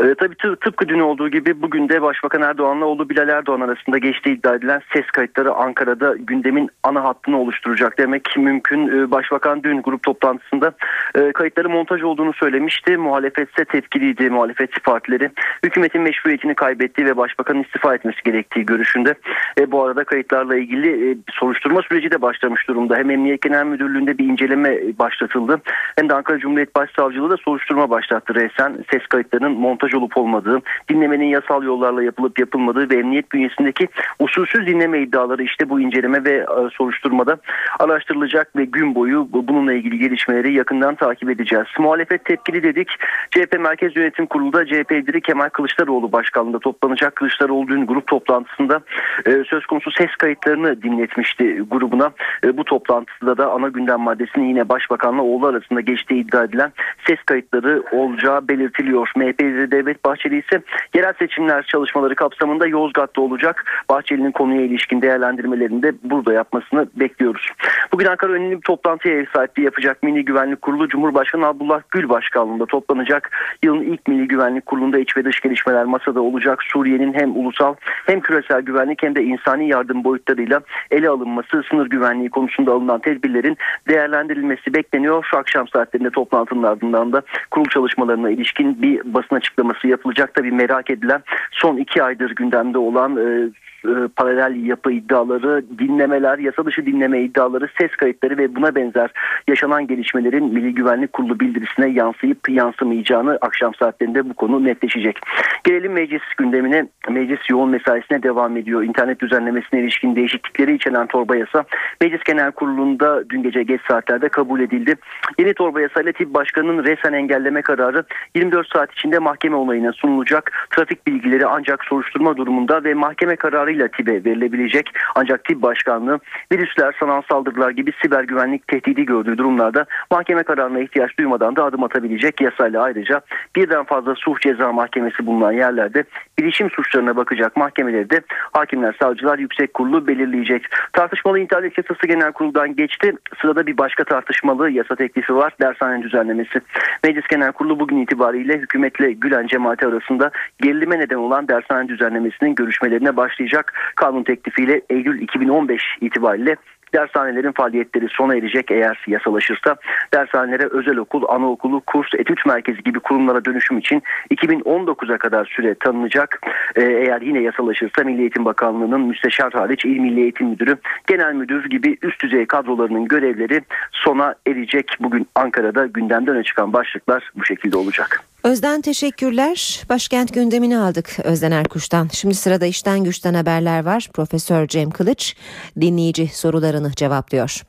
E, tabii tı, tıpkı dün olduğu gibi bugün de Başbakan Erdoğan'la oğlu Bilal Erdoğan arasında geçtiği iddia edilen ses kayıtları Ankara'da gündemin ana hattını oluşturacak demek mümkün. E, Başbakan dün grup toplantısında e, kayıtları montaj olduğunu söylemişti. Muhalefet ise tepkiliydi muhalefet partileri. Hükümetin meşruiyetini kaybettiği ve Başbakanın istifa etmesi gerektiği görüşünde. E, bu arada kayıtlarla ilgili e, soruşturma süreci de başlamış durumda. Hem Emniyet Genel Müdürlüğü'nde bir inceleme başlatıldı. Hem de Ankara Cumhuriyet Başsavcılığı da soruşturma başlattı resen ses kayıtlarının montaj olup olmadığı, dinlemenin yasal yollarla yapılıp yapılmadığı ve emniyet bünyesindeki usulsüz dinleme iddiaları işte bu inceleme ve e, soruşturmada araştırılacak ve gün boyu bununla ilgili gelişmeleri yakından takip edeceğiz. Muhalefet tepkili dedik. CHP Merkez Yönetim Kurulu'da CHP lideri Kemal Kılıçdaroğlu başkanlığında toplanacak. Kılıçdaroğlu dün grup toplantısında e, söz konusu ses kayıtlarını dinletmişti grubuna. E, bu toplantıda da ana gündem maddesini yine Başbakanla oğlu arasında geçtiği iddia edilen ses kayıtları olacağı belirtiliyor. MHP lideri Devlet Bahçeli ise yerel seçimler çalışmaları kapsamında Yozgat'ta olacak. Bahçeli'nin konuya ilişkin değerlendirmelerini de burada yapmasını bekliyoruz. Bugün Ankara önemli bir toplantıya ev sahipliği yapacak Milli Güvenlik Kurulu Cumhurbaşkanı Abdullah Gül başkanlığında toplanacak. Yılın ilk Milli Güvenlik Kurulu'nda iç ve dış gelişmeler masada olacak. Suriye'nin hem ulusal hem küresel güvenlik hem de insani yardım boyutlarıyla ele alınması, sınır güvenliği konusunda alınan tedbirlerin değerlendirilmesi bekleniyor. Şu akşam saatlerinde toplantının ardından da kurul çalışmalarına ilişkin bir basın açıklaması yapılacak. Tabii merak edilen son iki aydır gündemde olan e, e, paralel yapı iddiaları, dinlemeler, yasa dışı dinleme iddiaları, ses kayıtları ve buna benzer yaşanan gelişmelerin Milli Güvenlik Kurulu bildirisine yansıyıp yansımayacağını akşam saatlerinde bu konu netleşecek. Gelelim meclis gündemine. Meclis yoğun mesaisine devam ediyor. İnternet düzenlemesine ilişkin değişiklikleri içeren torba yasa Meclis Genel Kurulu'nda dün gece geç saatlerde kabul edildi. Yeni torba yasayla tip başkanının resen engelleme kararı 24 saat içinde mahkeme onayına sunulacak. Trafik bilgileri ancak soruşturma durumunda ve mahkeme kararı kararıyla TİB'e verilebilecek. Ancak TİB Başkanlığı virüsler, sanal saldırılar gibi siber güvenlik tehdidi gördüğü durumlarda mahkeme kararına ihtiyaç duymadan da adım atabilecek yasayla ayrıca birden fazla suç ceza mahkemesi bulunan yerlerde bilişim suçlarına bakacak mahkemeleri de hakimler, savcılar yüksek kurulu belirleyecek. Tartışmalı internet yasası genel kuruldan geçti. Sırada bir başka tartışmalı yasa teklifi var. Dershane düzenlemesi. Meclis Genel Kurulu bugün itibariyle hükümetle Gülen cemaati arasında gerilime neden olan dershane düzenlemesinin görüşmelerine başlayacak olacak. Kanun teklifiyle Eylül 2015 itibariyle Dershanelerin faaliyetleri sona erecek eğer yasalaşırsa. Dershanelere özel okul, anaokulu, kurs, etüt merkezi gibi kurumlara dönüşüm için 2019'a kadar süre tanınacak. Ee, eğer yine yasalaşırsa Milli Eğitim Bakanlığı'nın müsteşar hariç İl Milli Eğitim Müdürü, Genel Müdür gibi üst düzey kadrolarının görevleri sona erecek. Bugün Ankara'da gündemden öne çıkan başlıklar bu şekilde olacak. Özden teşekkürler. Başkent gündemini aldık Özden Erkuş'tan. Şimdi sırada işten güçten haberler var. Profesör Cem Kılıç dinleyici sorularını cevaplıyor.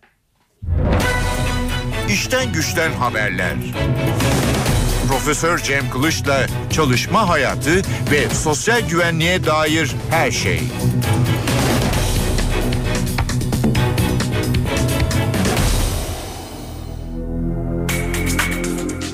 İşten güçten haberler. Profesör Cem Kılıç'la çalışma hayatı ve sosyal güvenliğe dair her şey.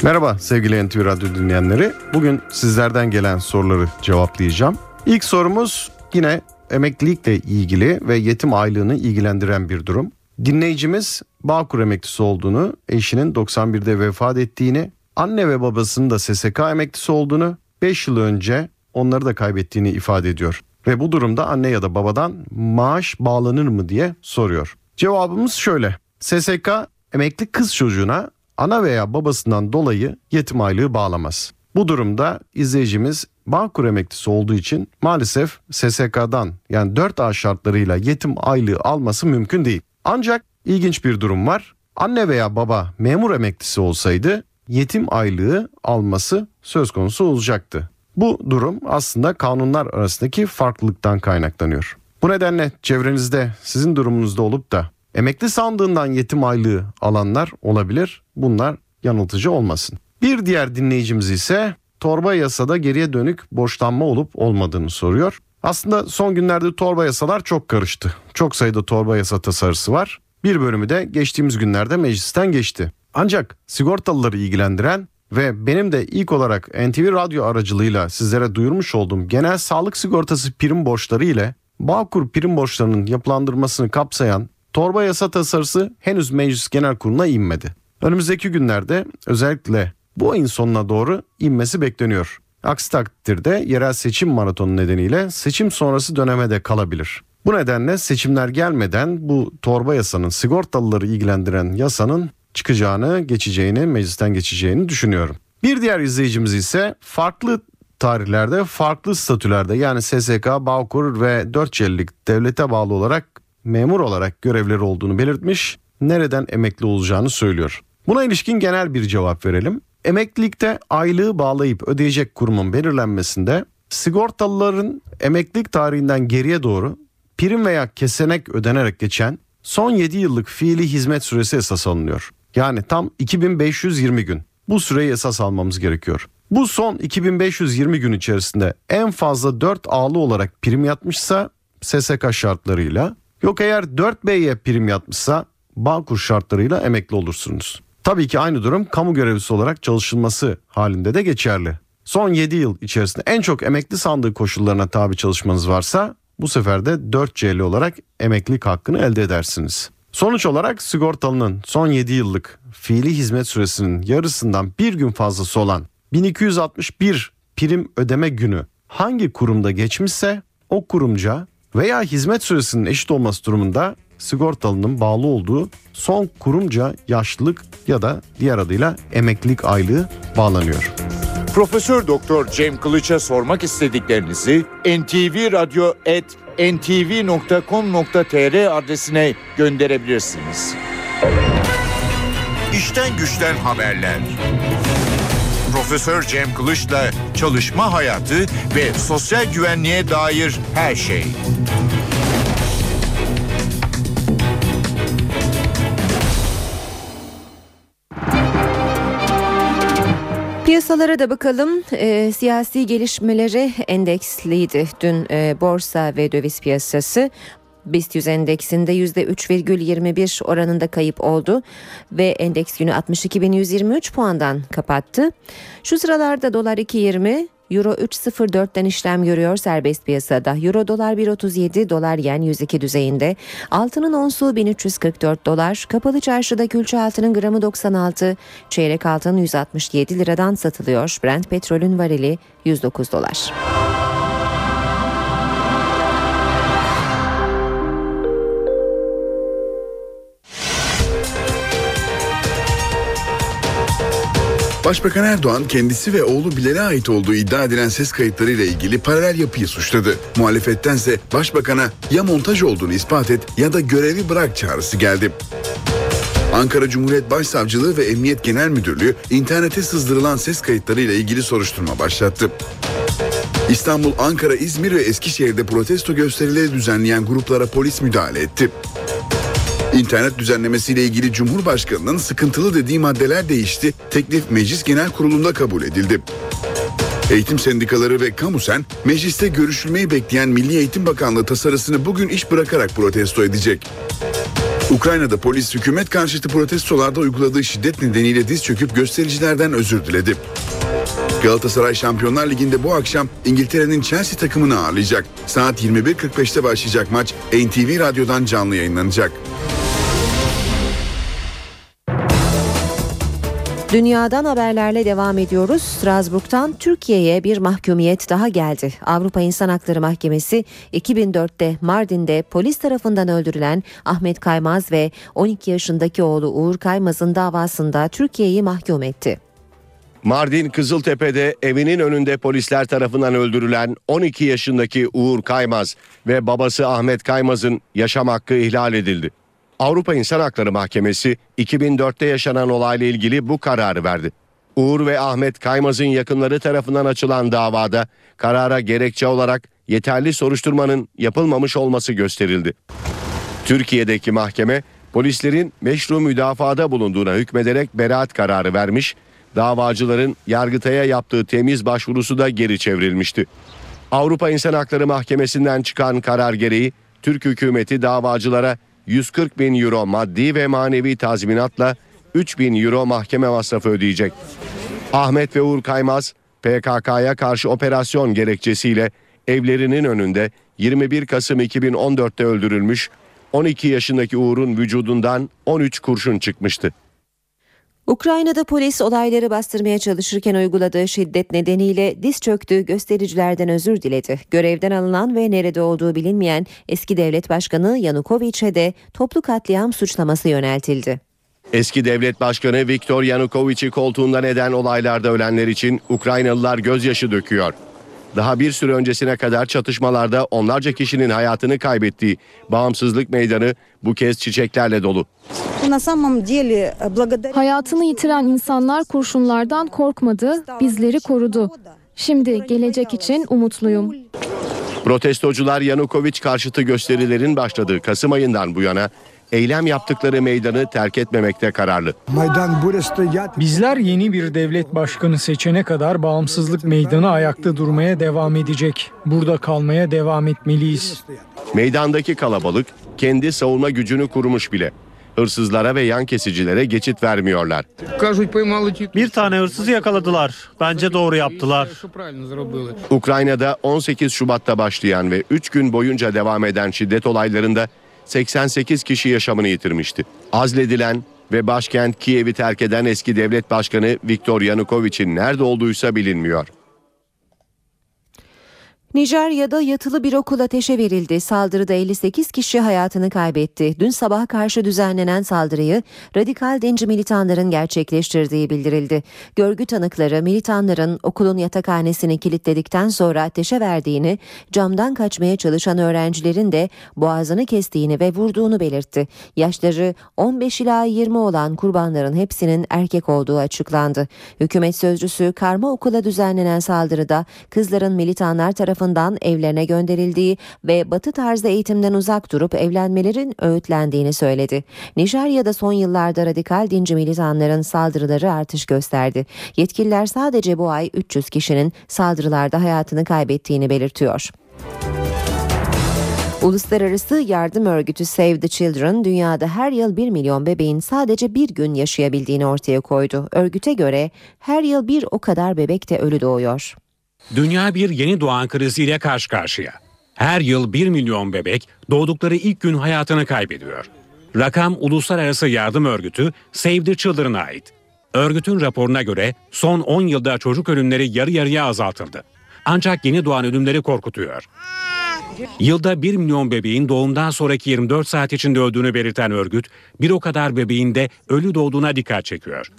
Merhaba sevgili NTV Radyo dinleyenleri. Bugün sizlerden gelen soruları cevaplayacağım. İlk sorumuz yine emeklilikle ilgili ve yetim aylığını ilgilendiren bir durum. Dinleyicimiz Bağkur emeklisi olduğunu, eşinin 91'de vefat ettiğini, anne ve babasının da SSK emeklisi olduğunu, 5 yıl önce onları da kaybettiğini ifade ediyor. Ve bu durumda anne ya da babadan maaş bağlanır mı diye soruyor. Cevabımız şöyle. SSK emekli kız çocuğuna ana veya babasından dolayı yetim aylığı bağlamaz. Bu durumda izleyicimiz Bağkur emeklisi olduğu için maalesef SSK'dan yani 4A şartlarıyla yetim aylığı alması mümkün değil. Ancak ilginç bir durum var. Anne veya baba memur emeklisi olsaydı yetim aylığı alması söz konusu olacaktı. Bu durum aslında kanunlar arasındaki farklılıktan kaynaklanıyor. Bu nedenle çevrenizde sizin durumunuzda olup da emekli sandığından yetim aylığı alanlar olabilir. Bunlar yanıltıcı olmasın. Bir diğer dinleyicimiz ise torba yasada geriye dönük borçlanma olup olmadığını soruyor. Aslında son günlerde torba yasalar çok karıştı. Çok sayıda torba yasa tasarısı var. Bir bölümü de geçtiğimiz günlerde meclisten geçti. Ancak sigortalıları ilgilendiren ve benim de ilk olarak NTV Radyo aracılığıyla sizlere duyurmuş olduğum genel sağlık sigortası prim borçları ile Bağkur prim borçlarının yapılandırmasını kapsayan torba yasa tasarısı henüz Meclis Genel Kurulu'na inmedi. Önümüzdeki günlerde özellikle bu ayın sonuna doğru inmesi bekleniyor. Aksi takdirde yerel seçim maratonu nedeniyle seçim sonrası döneme de kalabilir. Bu nedenle seçimler gelmeden bu torba yasanın sigortalıları ilgilendiren yasanın çıkacağını, geçeceğini, meclisten geçeceğini düşünüyorum. Bir diğer izleyicimiz ise farklı tarihlerde, farklı statülerde yani SSK, Bağkur ve 4 yıllık devlete bağlı olarak memur olarak görevleri olduğunu belirtmiş, nereden emekli olacağını söylüyor. Buna ilişkin genel bir cevap verelim. Emeklilikte aylığı bağlayıp ödeyecek kurumun belirlenmesinde sigortalıların emeklilik tarihinden geriye doğru prim veya kesenek ödenerek geçen son 7 yıllık fiili hizmet süresi esas alınıyor. Yani tam 2520 gün. Bu süreyi esas almamız gerekiyor. Bu son 2520 gün içerisinde en fazla 4 ağlı olarak prim yatmışsa SSK şartlarıyla yok eğer 4B'ye prim yatmışsa Bağkur şartlarıyla emekli olursunuz. Tabii ki aynı durum kamu görevlisi olarak çalışılması halinde de geçerli. Son 7 yıl içerisinde en çok emekli sandığı koşullarına tabi çalışmanız varsa bu sefer de 4C'li olarak emeklilik hakkını elde edersiniz. Sonuç olarak sigortalının son 7 yıllık fiili hizmet süresinin yarısından bir gün fazlası olan 1261 prim ödeme günü hangi kurumda geçmişse o kurumca veya hizmet süresinin eşit olması durumunda sigortalının bağlı olduğu son kurumca yaşlılık ya da diğer adıyla emeklilik aylığı bağlanıyor. Profesör Doktor Cem Kılıç'a sormak istediklerinizi ntvradio@ntv.com.tr adresine gönderebilirsiniz. İşten güçten haberler. Profesör Cem Kılıç'la çalışma hayatı ve sosyal güvenliğe dair her şey. Piyasalara da bakalım. E, siyasi gelişmeleri endeksliydi dün e, borsa ve döviz piyasası. BIST 100 endeksinde %3,21 oranında kayıp oldu ve endeks günü 62.123 puandan kapattı. Şu sıralarda dolar 2.20, Euro 3.04'ten işlem görüyor serbest piyasada. Euro dolar 1.37, dolar yen 102 düzeyinde. Altının onsu 1344 dolar. Kapalı çarşıda külçe altının gramı 96, çeyrek altın 167 liradan satılıyor. Brent petrolün varili 109 dolar. Başbakan Erdoğan kendisi ve oğlu Bilal'e ait olduğu iddia edilen ses kayıtlarıyla ilgili paralel yapıyı suçladı. Muhalefettense başbakana ya montaj olduğunu ispat et ya da görevi bırak çağrısı geldi. Ankara Cumhuriyet Başsavcılığı ve Emniyet Genel Müdürlüğü internete sızdırılan ses kayıtlarıyla ilgili soruşturma başlattı. İstanbul, Ankara, İzmir ve Eskişehir'de protesto gösterileri düzenleyen gruplara polis müdahale etti. İnternet düzenlemesiyle ilgili Cumhurbaşkanı'nın sıkıntılı dediği maddeler değişti. Teklif Meclis Genel Kurulu'nda kabul edildi. Eğitim sendikaları ve Kamusen mecliste görüşülmeyi bekleyen Milli Eğitim Bakanlığı tasarısını bugün iş bırakarak protesto edecek. Ukrayna'da polis hükümet karşıtı protestolarda uyguladığı şiddet nedeniyle diz çöküp göstericilerden özür diledi. Galatasaray Şampiyonlar Ligi'nde bu akşam İngiltere'nin Chelsea takımını ağırlayacak. Saat 21.45'te başlayacak maç NTV Radyo'dan canlı yayınlanacak. Dünyadan haberlerle devam ediyoruz. Strasbourg'dan Türkiye'ye bir mahkumiyet daha geldi. Avrupa İnsan Hakları Mahkemesi 2004'te Mardin'de polis tarafından öldürülen Ahmet Kaymaz ve 12 yaşındaki oğlu Uğur Kaymaz'ın davasında Türkiye'yi mahkum etti. Mardin Kızıltepe'de evinin önünde polisler tarafından öldürülen 12 yaşındaki Uğur Kaymaz ve babası Ahmet Kaymaz'ın yaşam hakkı ihlal edildi. Avrupa İnsan Hakları Mahkemesi 2004'te yaşanan olayla ilgili bu kararı verdi. Uğur ve Ahmet Kaymaz'ın yakınları tarafından açılan davada karara gerekçe olarak yeterli soruşturmanın yapılmamış olması gösterildi. Türkiye'deki mahkeme polislerin meşru müdafada bulunduğuna hükmederek beraat kararı vermiş, davacıların Yargıtay'a yaptığı temiz başvurusu da geri çevrilmişti. Avrupa İnsan Hakları Mahkemesi'nden çıkan karar gereği Türk hükümeti davacılara 140 bin euro maddi ve manevi tazminatla 3 bin euro mahkeme masrafı ödeyecek. Ahmet ve Uğur Kaymaz PKK'ya karşı operasyon gerekçesiyle evlerinin önünde 21 Kasım 2014'te öldürülmüş 12 yaşındaki Uğur'un vücudundan 13 kurşun çıkmıştı. Ukrayna'da polis olayları bastırmaya çalışırken uyguladığı şiddet nedeniyle diz çöktü, göstericilerden özür diledi. Görevden alınan ve nerede olduğu bilinmeyen eski devlet başkanı Yanukovic'e de toplu katliam suçlaması yöneltildi. Eski devlet başkanı Viktor Yanukovic'i koltuğundan eden olaylarda ölenler için Ukraynalılar gözyaşı döküyor. Daha bir süre öncesine kadar çatışmalarda onlarca kişinin hayatını kaybettiği bağımsızlık meydanı bu kez çiçeklerle dolu. Hayatını yitiren insanlar kurşunlardan korkmadı, bizleri korudu. Şimdi gelecek için umutluyum. Protestocular Yanukovic karşıtı gösterilerin başladığı Kasım ayından bu yana eylem yaptıkları meydanı terk etmemekte kararlı. Bizler yeni bir devlet başkanı seçene kadar bağımsızlık meydanı ayakta durmaya devam edecek. Burada kalmaya devam etmeliyiz. Meydandaki kalabalık kendi savunma gücünü kurmuş bile. Hırsızlara ve yan kesicilere geçit vermiyorlar. Bir tane hırsızı yakaladılar. Bence doğru yaptılar. Ukrayna'da 18 Şubat'ta başlayan ve 3 gün boyunca devam eden şiddet olaylarında 88 kişi yaşamını yitirmişti. Azledilen ve başkent Kiev'i terk eden eski devlet başkanı Viktor Yanukovic'in nerede olduğuysa bilinmiyor. Nijerya'da yatılı bir okul ateşe verildi. Saldırıda 58 kişi hayatını kaybetti. Dün sabah karşı düzenlenen saldırıyı radikal dinci militanların gerçekleştirdiği bildirildi. Görgü tanıkları militanların okulun yatakhanesini kilitledikten sonra ateşe verdiğini, camdan kaçmaya çalışan öğrencilerin de boğazını kestiğini ve vurduğunu belirtti. Yaşları 15 ila 20 olan kurbanların hepsinin erkek olduğu açıklandı. Hükümet sözcüsü karma okula düzenlenen saldırıda kızların militanlar tarafından tarafından evlerine gönderildiği ve batı tarzı eğitimden uzak durup evlenmelerin öğütlendiğini söyledi. Nijerya'da son yıllarda radikal dinci militanların saldırıları artış gösterdi. Yetkililer sadece bu ay 300 kişinin saldırılarda hayatını kaybettiğini belirtiyor. Uluslararası yardım örgütü Save the Children dünyada her yıl 1 milyon bebeğin sadece bir gün yaşayabildiğini ortaya koydu. Örgüte göre her yıl bir o kadar bebek de ölü doğuyor. Dünya bir yeni doğan kriziyle karşı karşıya. Her yıl 1 milyon bebek doğdukları ilk gün hayatını kaybediyor. Rakam Uluslararası Yardım Örgütü Save the Children'a ait. Örgütün raporuna göre son 10 yılda çocuk ölümleri yarı yarıya azaltıldı. Ancak yeni doğan ölümleri korkutuyor. Yılda 1 milyon bebeğin doğumdan sonraki 24 saat içinde öldüğünü belirten örgüt, bir o kadar bebeğin de ölü doğduğuna dikkat çekiyor.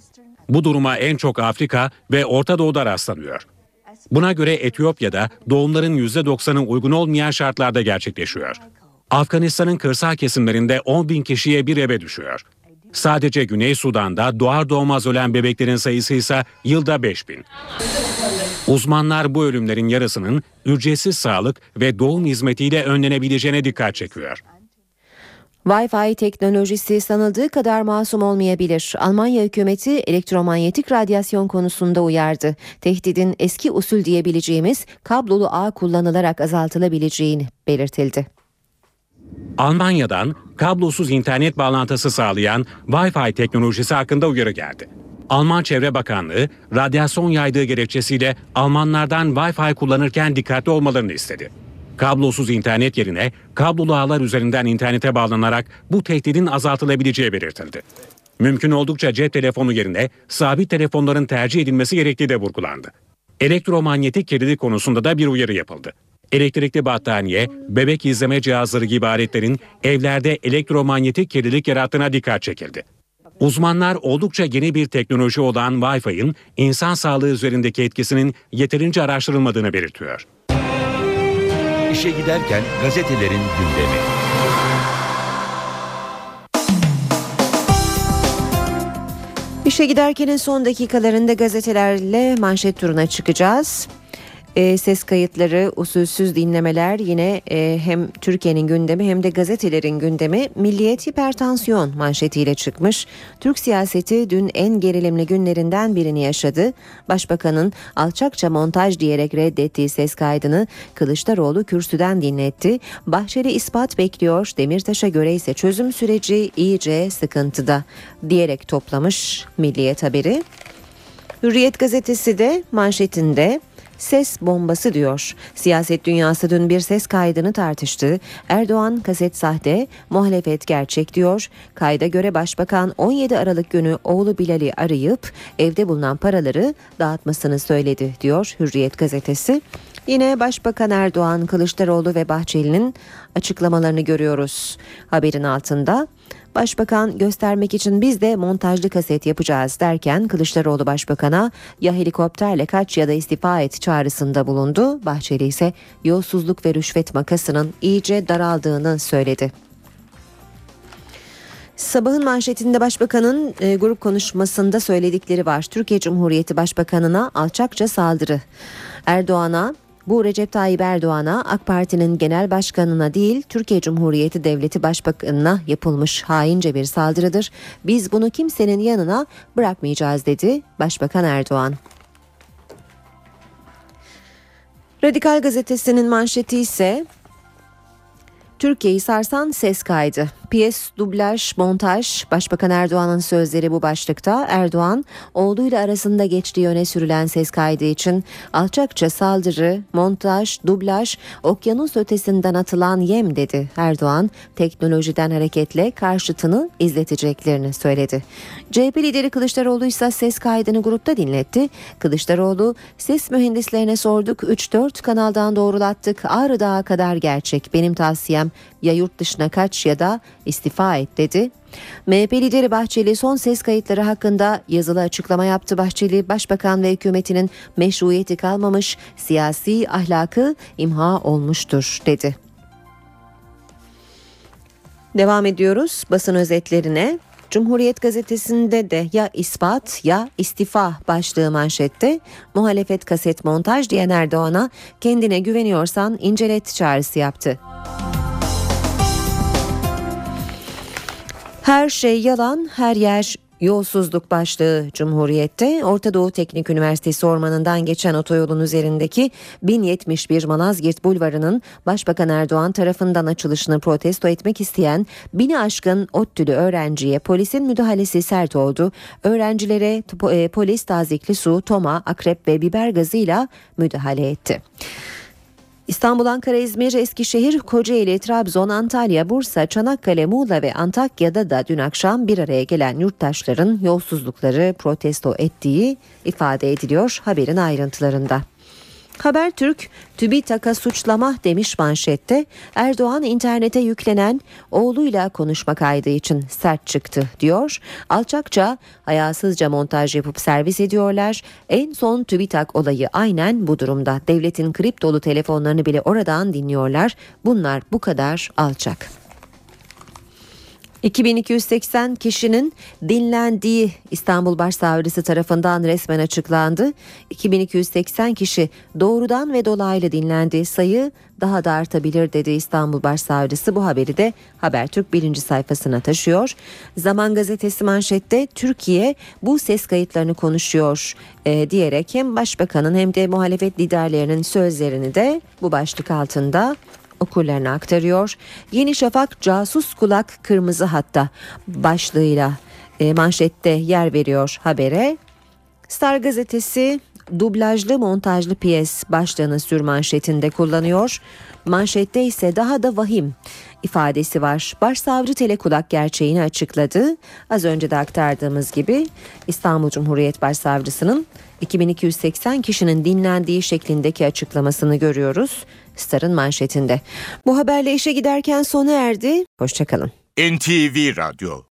Bu duruma en çok Afrika ve Orta Doğu'da rastlanıyor. Buna göre Etiyopya'da doğumların %90'ı uygun olmayan şartlarda gerçekleşiyor. Afganistan'ın kırsal kesimlerinde 10 bin kişiye bir ebe düşüyor. Sadece Güney Sudan'da doğar doğmaz ölen bebeklerin sayısı ise yılda 5 bin. Uzmanlar bu ölümlerin yarısının ücretsiz sağlık ve doğum hizmetiyle önlenebileceğine dikkat çekiyor. Wi-Fi teknolojisi sanıldığı kadar masum olmayabilir. Almanya hükümeti elektromanyetik radyasyon konusunda uyardı. Tehdidin eski usul diyebileceğimiz kablolu ağ kullanılarak azaltılabileceğini belirtildi. Almanya'dan kablosuz internet bağlantısı sağlayan Wi-Fi teknolojisi hakkında uyarı geldi. Alman Çevre Bakanlığı radyasyon yaydığı gerekçesiyle Almanlardan Wi-Fi kullanırken dikkatli olmalarını istedi. Kablosuz internet yerine kablolu ağlar üzerinden internete bağlanarak bu tehdidin azaltılabileceği belirtildi. Mümkün oldukça cep telefonu yerine sabit telefonların tercih edilmesi gerektiği de vurgulandı. Elektromanyetik kirlilik konusunda da bir uyarı yapıldı. Elektrikli battaniye, bebek izleme cihazları gibi aletlerin evlerde elektromanyetik kirlilik yarattığına dikkat çekildi. Uzmanlar oldukça yeni bir teknoloji olan Wi-Fi'nin insan sağlığı üzerindeki etkisinin yeterince araştırılmadığını belirtiyor. İşe giderken gazetelerin gündemi. İşe giderkenin son dakikalarında gazetelerle manşet turuna çıkacağız. E, ses kayıtları, usulsüz dinlemeler yine e, hem Türkiye'nin gündemi hem de gazetelerin gündemi Milliyet hipertansiyon manşetiyle çıkmış. Türk siyaseti dün en gerilimli günlerinden birini yaşadı. Başbakanın alçakça montaj diyerek reddettiği ses kaydını Kılıçdaroğlu kürsüden dinletti. Bahçeli ispat bekliyor, Demirtaş'a göre ise çözüm süreci iyice sıkıntıda diyerek toplamış Milliyet haberi. Hürriyet gazetesi de manşetinde ses bombası diyor. Siyaset dünyası dün bir ses kaydını tartıştı. Erdoğan kaset sahte, muhalefet gerçek diyor. Kayda göre başbakan 17 Aralık günü oğlu Bilal'i arayıp evde bulunan paraları dağıtmasını söyledi diyor Hürriyet gazetesi. Yine Başbakan Erdoğan, Kılıçdaroğlu ve Bahçeli'nin açıklamalarını görüyoruz. Haberin altında Başbakan göstermek için biz de montajlı kaset yapacağız derken Kılıçdaroğlu Başbakan'a ya helikopterle kaç ya da istifa et çağrısında bulundu. Bahçeli ise yolsuzluk ve rüşvet makasının iyice daraldığını söyledi. Sabahın manşetinde başbakanın e, grup konuşmasında söyledikleri var. Türkiye Cumhuriyeti Başbakanına alçakça saldırı. Erdoğan'a bu Recep Tayyip Erdoğan'a AK Parti'nin genel başkanına değil Türkiye Cumhuriyeti Devleti Başbakanına yapılmış haince bir saldırıdır. Biz bunu kimsenin yanına bırakmayacağız dedi Başbakan Erdoğan. Radikal gazetesinin manşeti ise Türkiye'yi sarsan ses kaydı. Piyes, dublaj, montaj, Başbakan Erdoğan'ın sözleri bu başlıkta. Erdoğan, oğluyla arasında geçtiği öne sürülen ses kaydı için alçakça saldırı, montaj, dublaj, okyanus ötesinden atılan yem dedi. Erdoğan, teknolojiden hareketle karşıtını izleteceklerini söyledi. CHP lideri Kılıçdaroğlu ise ses kaydını grupta dinletti. Kılıçdaroğlu, ses mühendislerine sorduk, 3-4 kanaldan doğrulattık, Ağrı Dağı kadar gerçek. Benim tavsiyem ya yurt dışına kaç ya da istifa et dedi. MHP lideri Bahçeli son ses kayıtları hakkında yazılı açıklama yaptı. Bahçeli, Başbakan ve hükümetinin meşruiyeti kalmamış, siyasi ahlakı imha olmuştur dedi. Devam ediyoruz basın özetlerine. Cumhuriyet gazetesinde de ya ispat ya istifa başlığı manşette muhalefet kaset montaj diyen Erdoğan'a kendine güveniyorsan incelet çağrısı yaptı. Her şey yalan, her yer Yolsuzluk başlığı Cumhuriyet'te Orta Doğu Teknik Üniversitesi ormanından geçen otoyolun üzerindeki 1071 Malazgirt Bulvarı'nın Başbakan Erdoğan tarafından açılışını protesto etmek isteyen bini aşkın ODTÜ'lü öğrenciye polisin müdahalesi sert oldu. Öğrencilere polis tazikli su, toma, akrep ve biber gazıyla müdahale etti. İstanbul, Ankara, İzmir, Eskişehir, Kocaeli, Trabzon, Antalya, Bursa, Çanakkale, Muğla ve Antakya'da da dün akşam bir araya gelen yurttaşların yolsuzlukları protesto ettiği ifade ediliyor haberin ayrıntılarında. Habertürk TÜBİTAK'a suçlama demiş manşette. Erdoğan internete yüklenen oğluyla konuşma kaydı için sert çıktı diyor. Alçakça, hayasızca montaj yapıp servis ediyorlar. En son TÜBİTAK olayı aynen bu durumda. Devletin kriptolu telefonlarını bile oradan dinliyorlar. Bunlar bu kadar alçak. 2280 kişinin dinlendiği İstanbul Başsavcısı tarafından resmen açıklandı. 2280 kişi doğrudan ve dolaylı dinlendiği sayı daha da artabilir dedi İstanbul Başsavcısı. Bu haberi de Habertürk birinci sayfasına taşıyor. Zaman gazetesi manşette Türkiye bu ses kayıtlarını konuşuyor e, diyerek hem başbakanın hem de muhalefet liderlerinin sözlerini de bu başlık altında okurlarına aktarıyor. Yeni Şafak casus kulak kırmızı hatta başlığıyla e, manşette yer veriyor habere. Star gazetesi dublajlı montajlı piyes başlığını sür manşetinde kullanıyor. Manşette ise daha da vahim ifadesi var. Başsavcı Telekulak gerçeğini açıkladı. Az önce de aktardığımız gibi İstanbul Cumhuriyet Başsavcısının 2280 kişinin dinlendiği şeklindeki açıklamasını görüyoruz. Star'ın manşetinde. Bu haberle işe giderken sona erdi. Hoşçakalın. NTV Radyo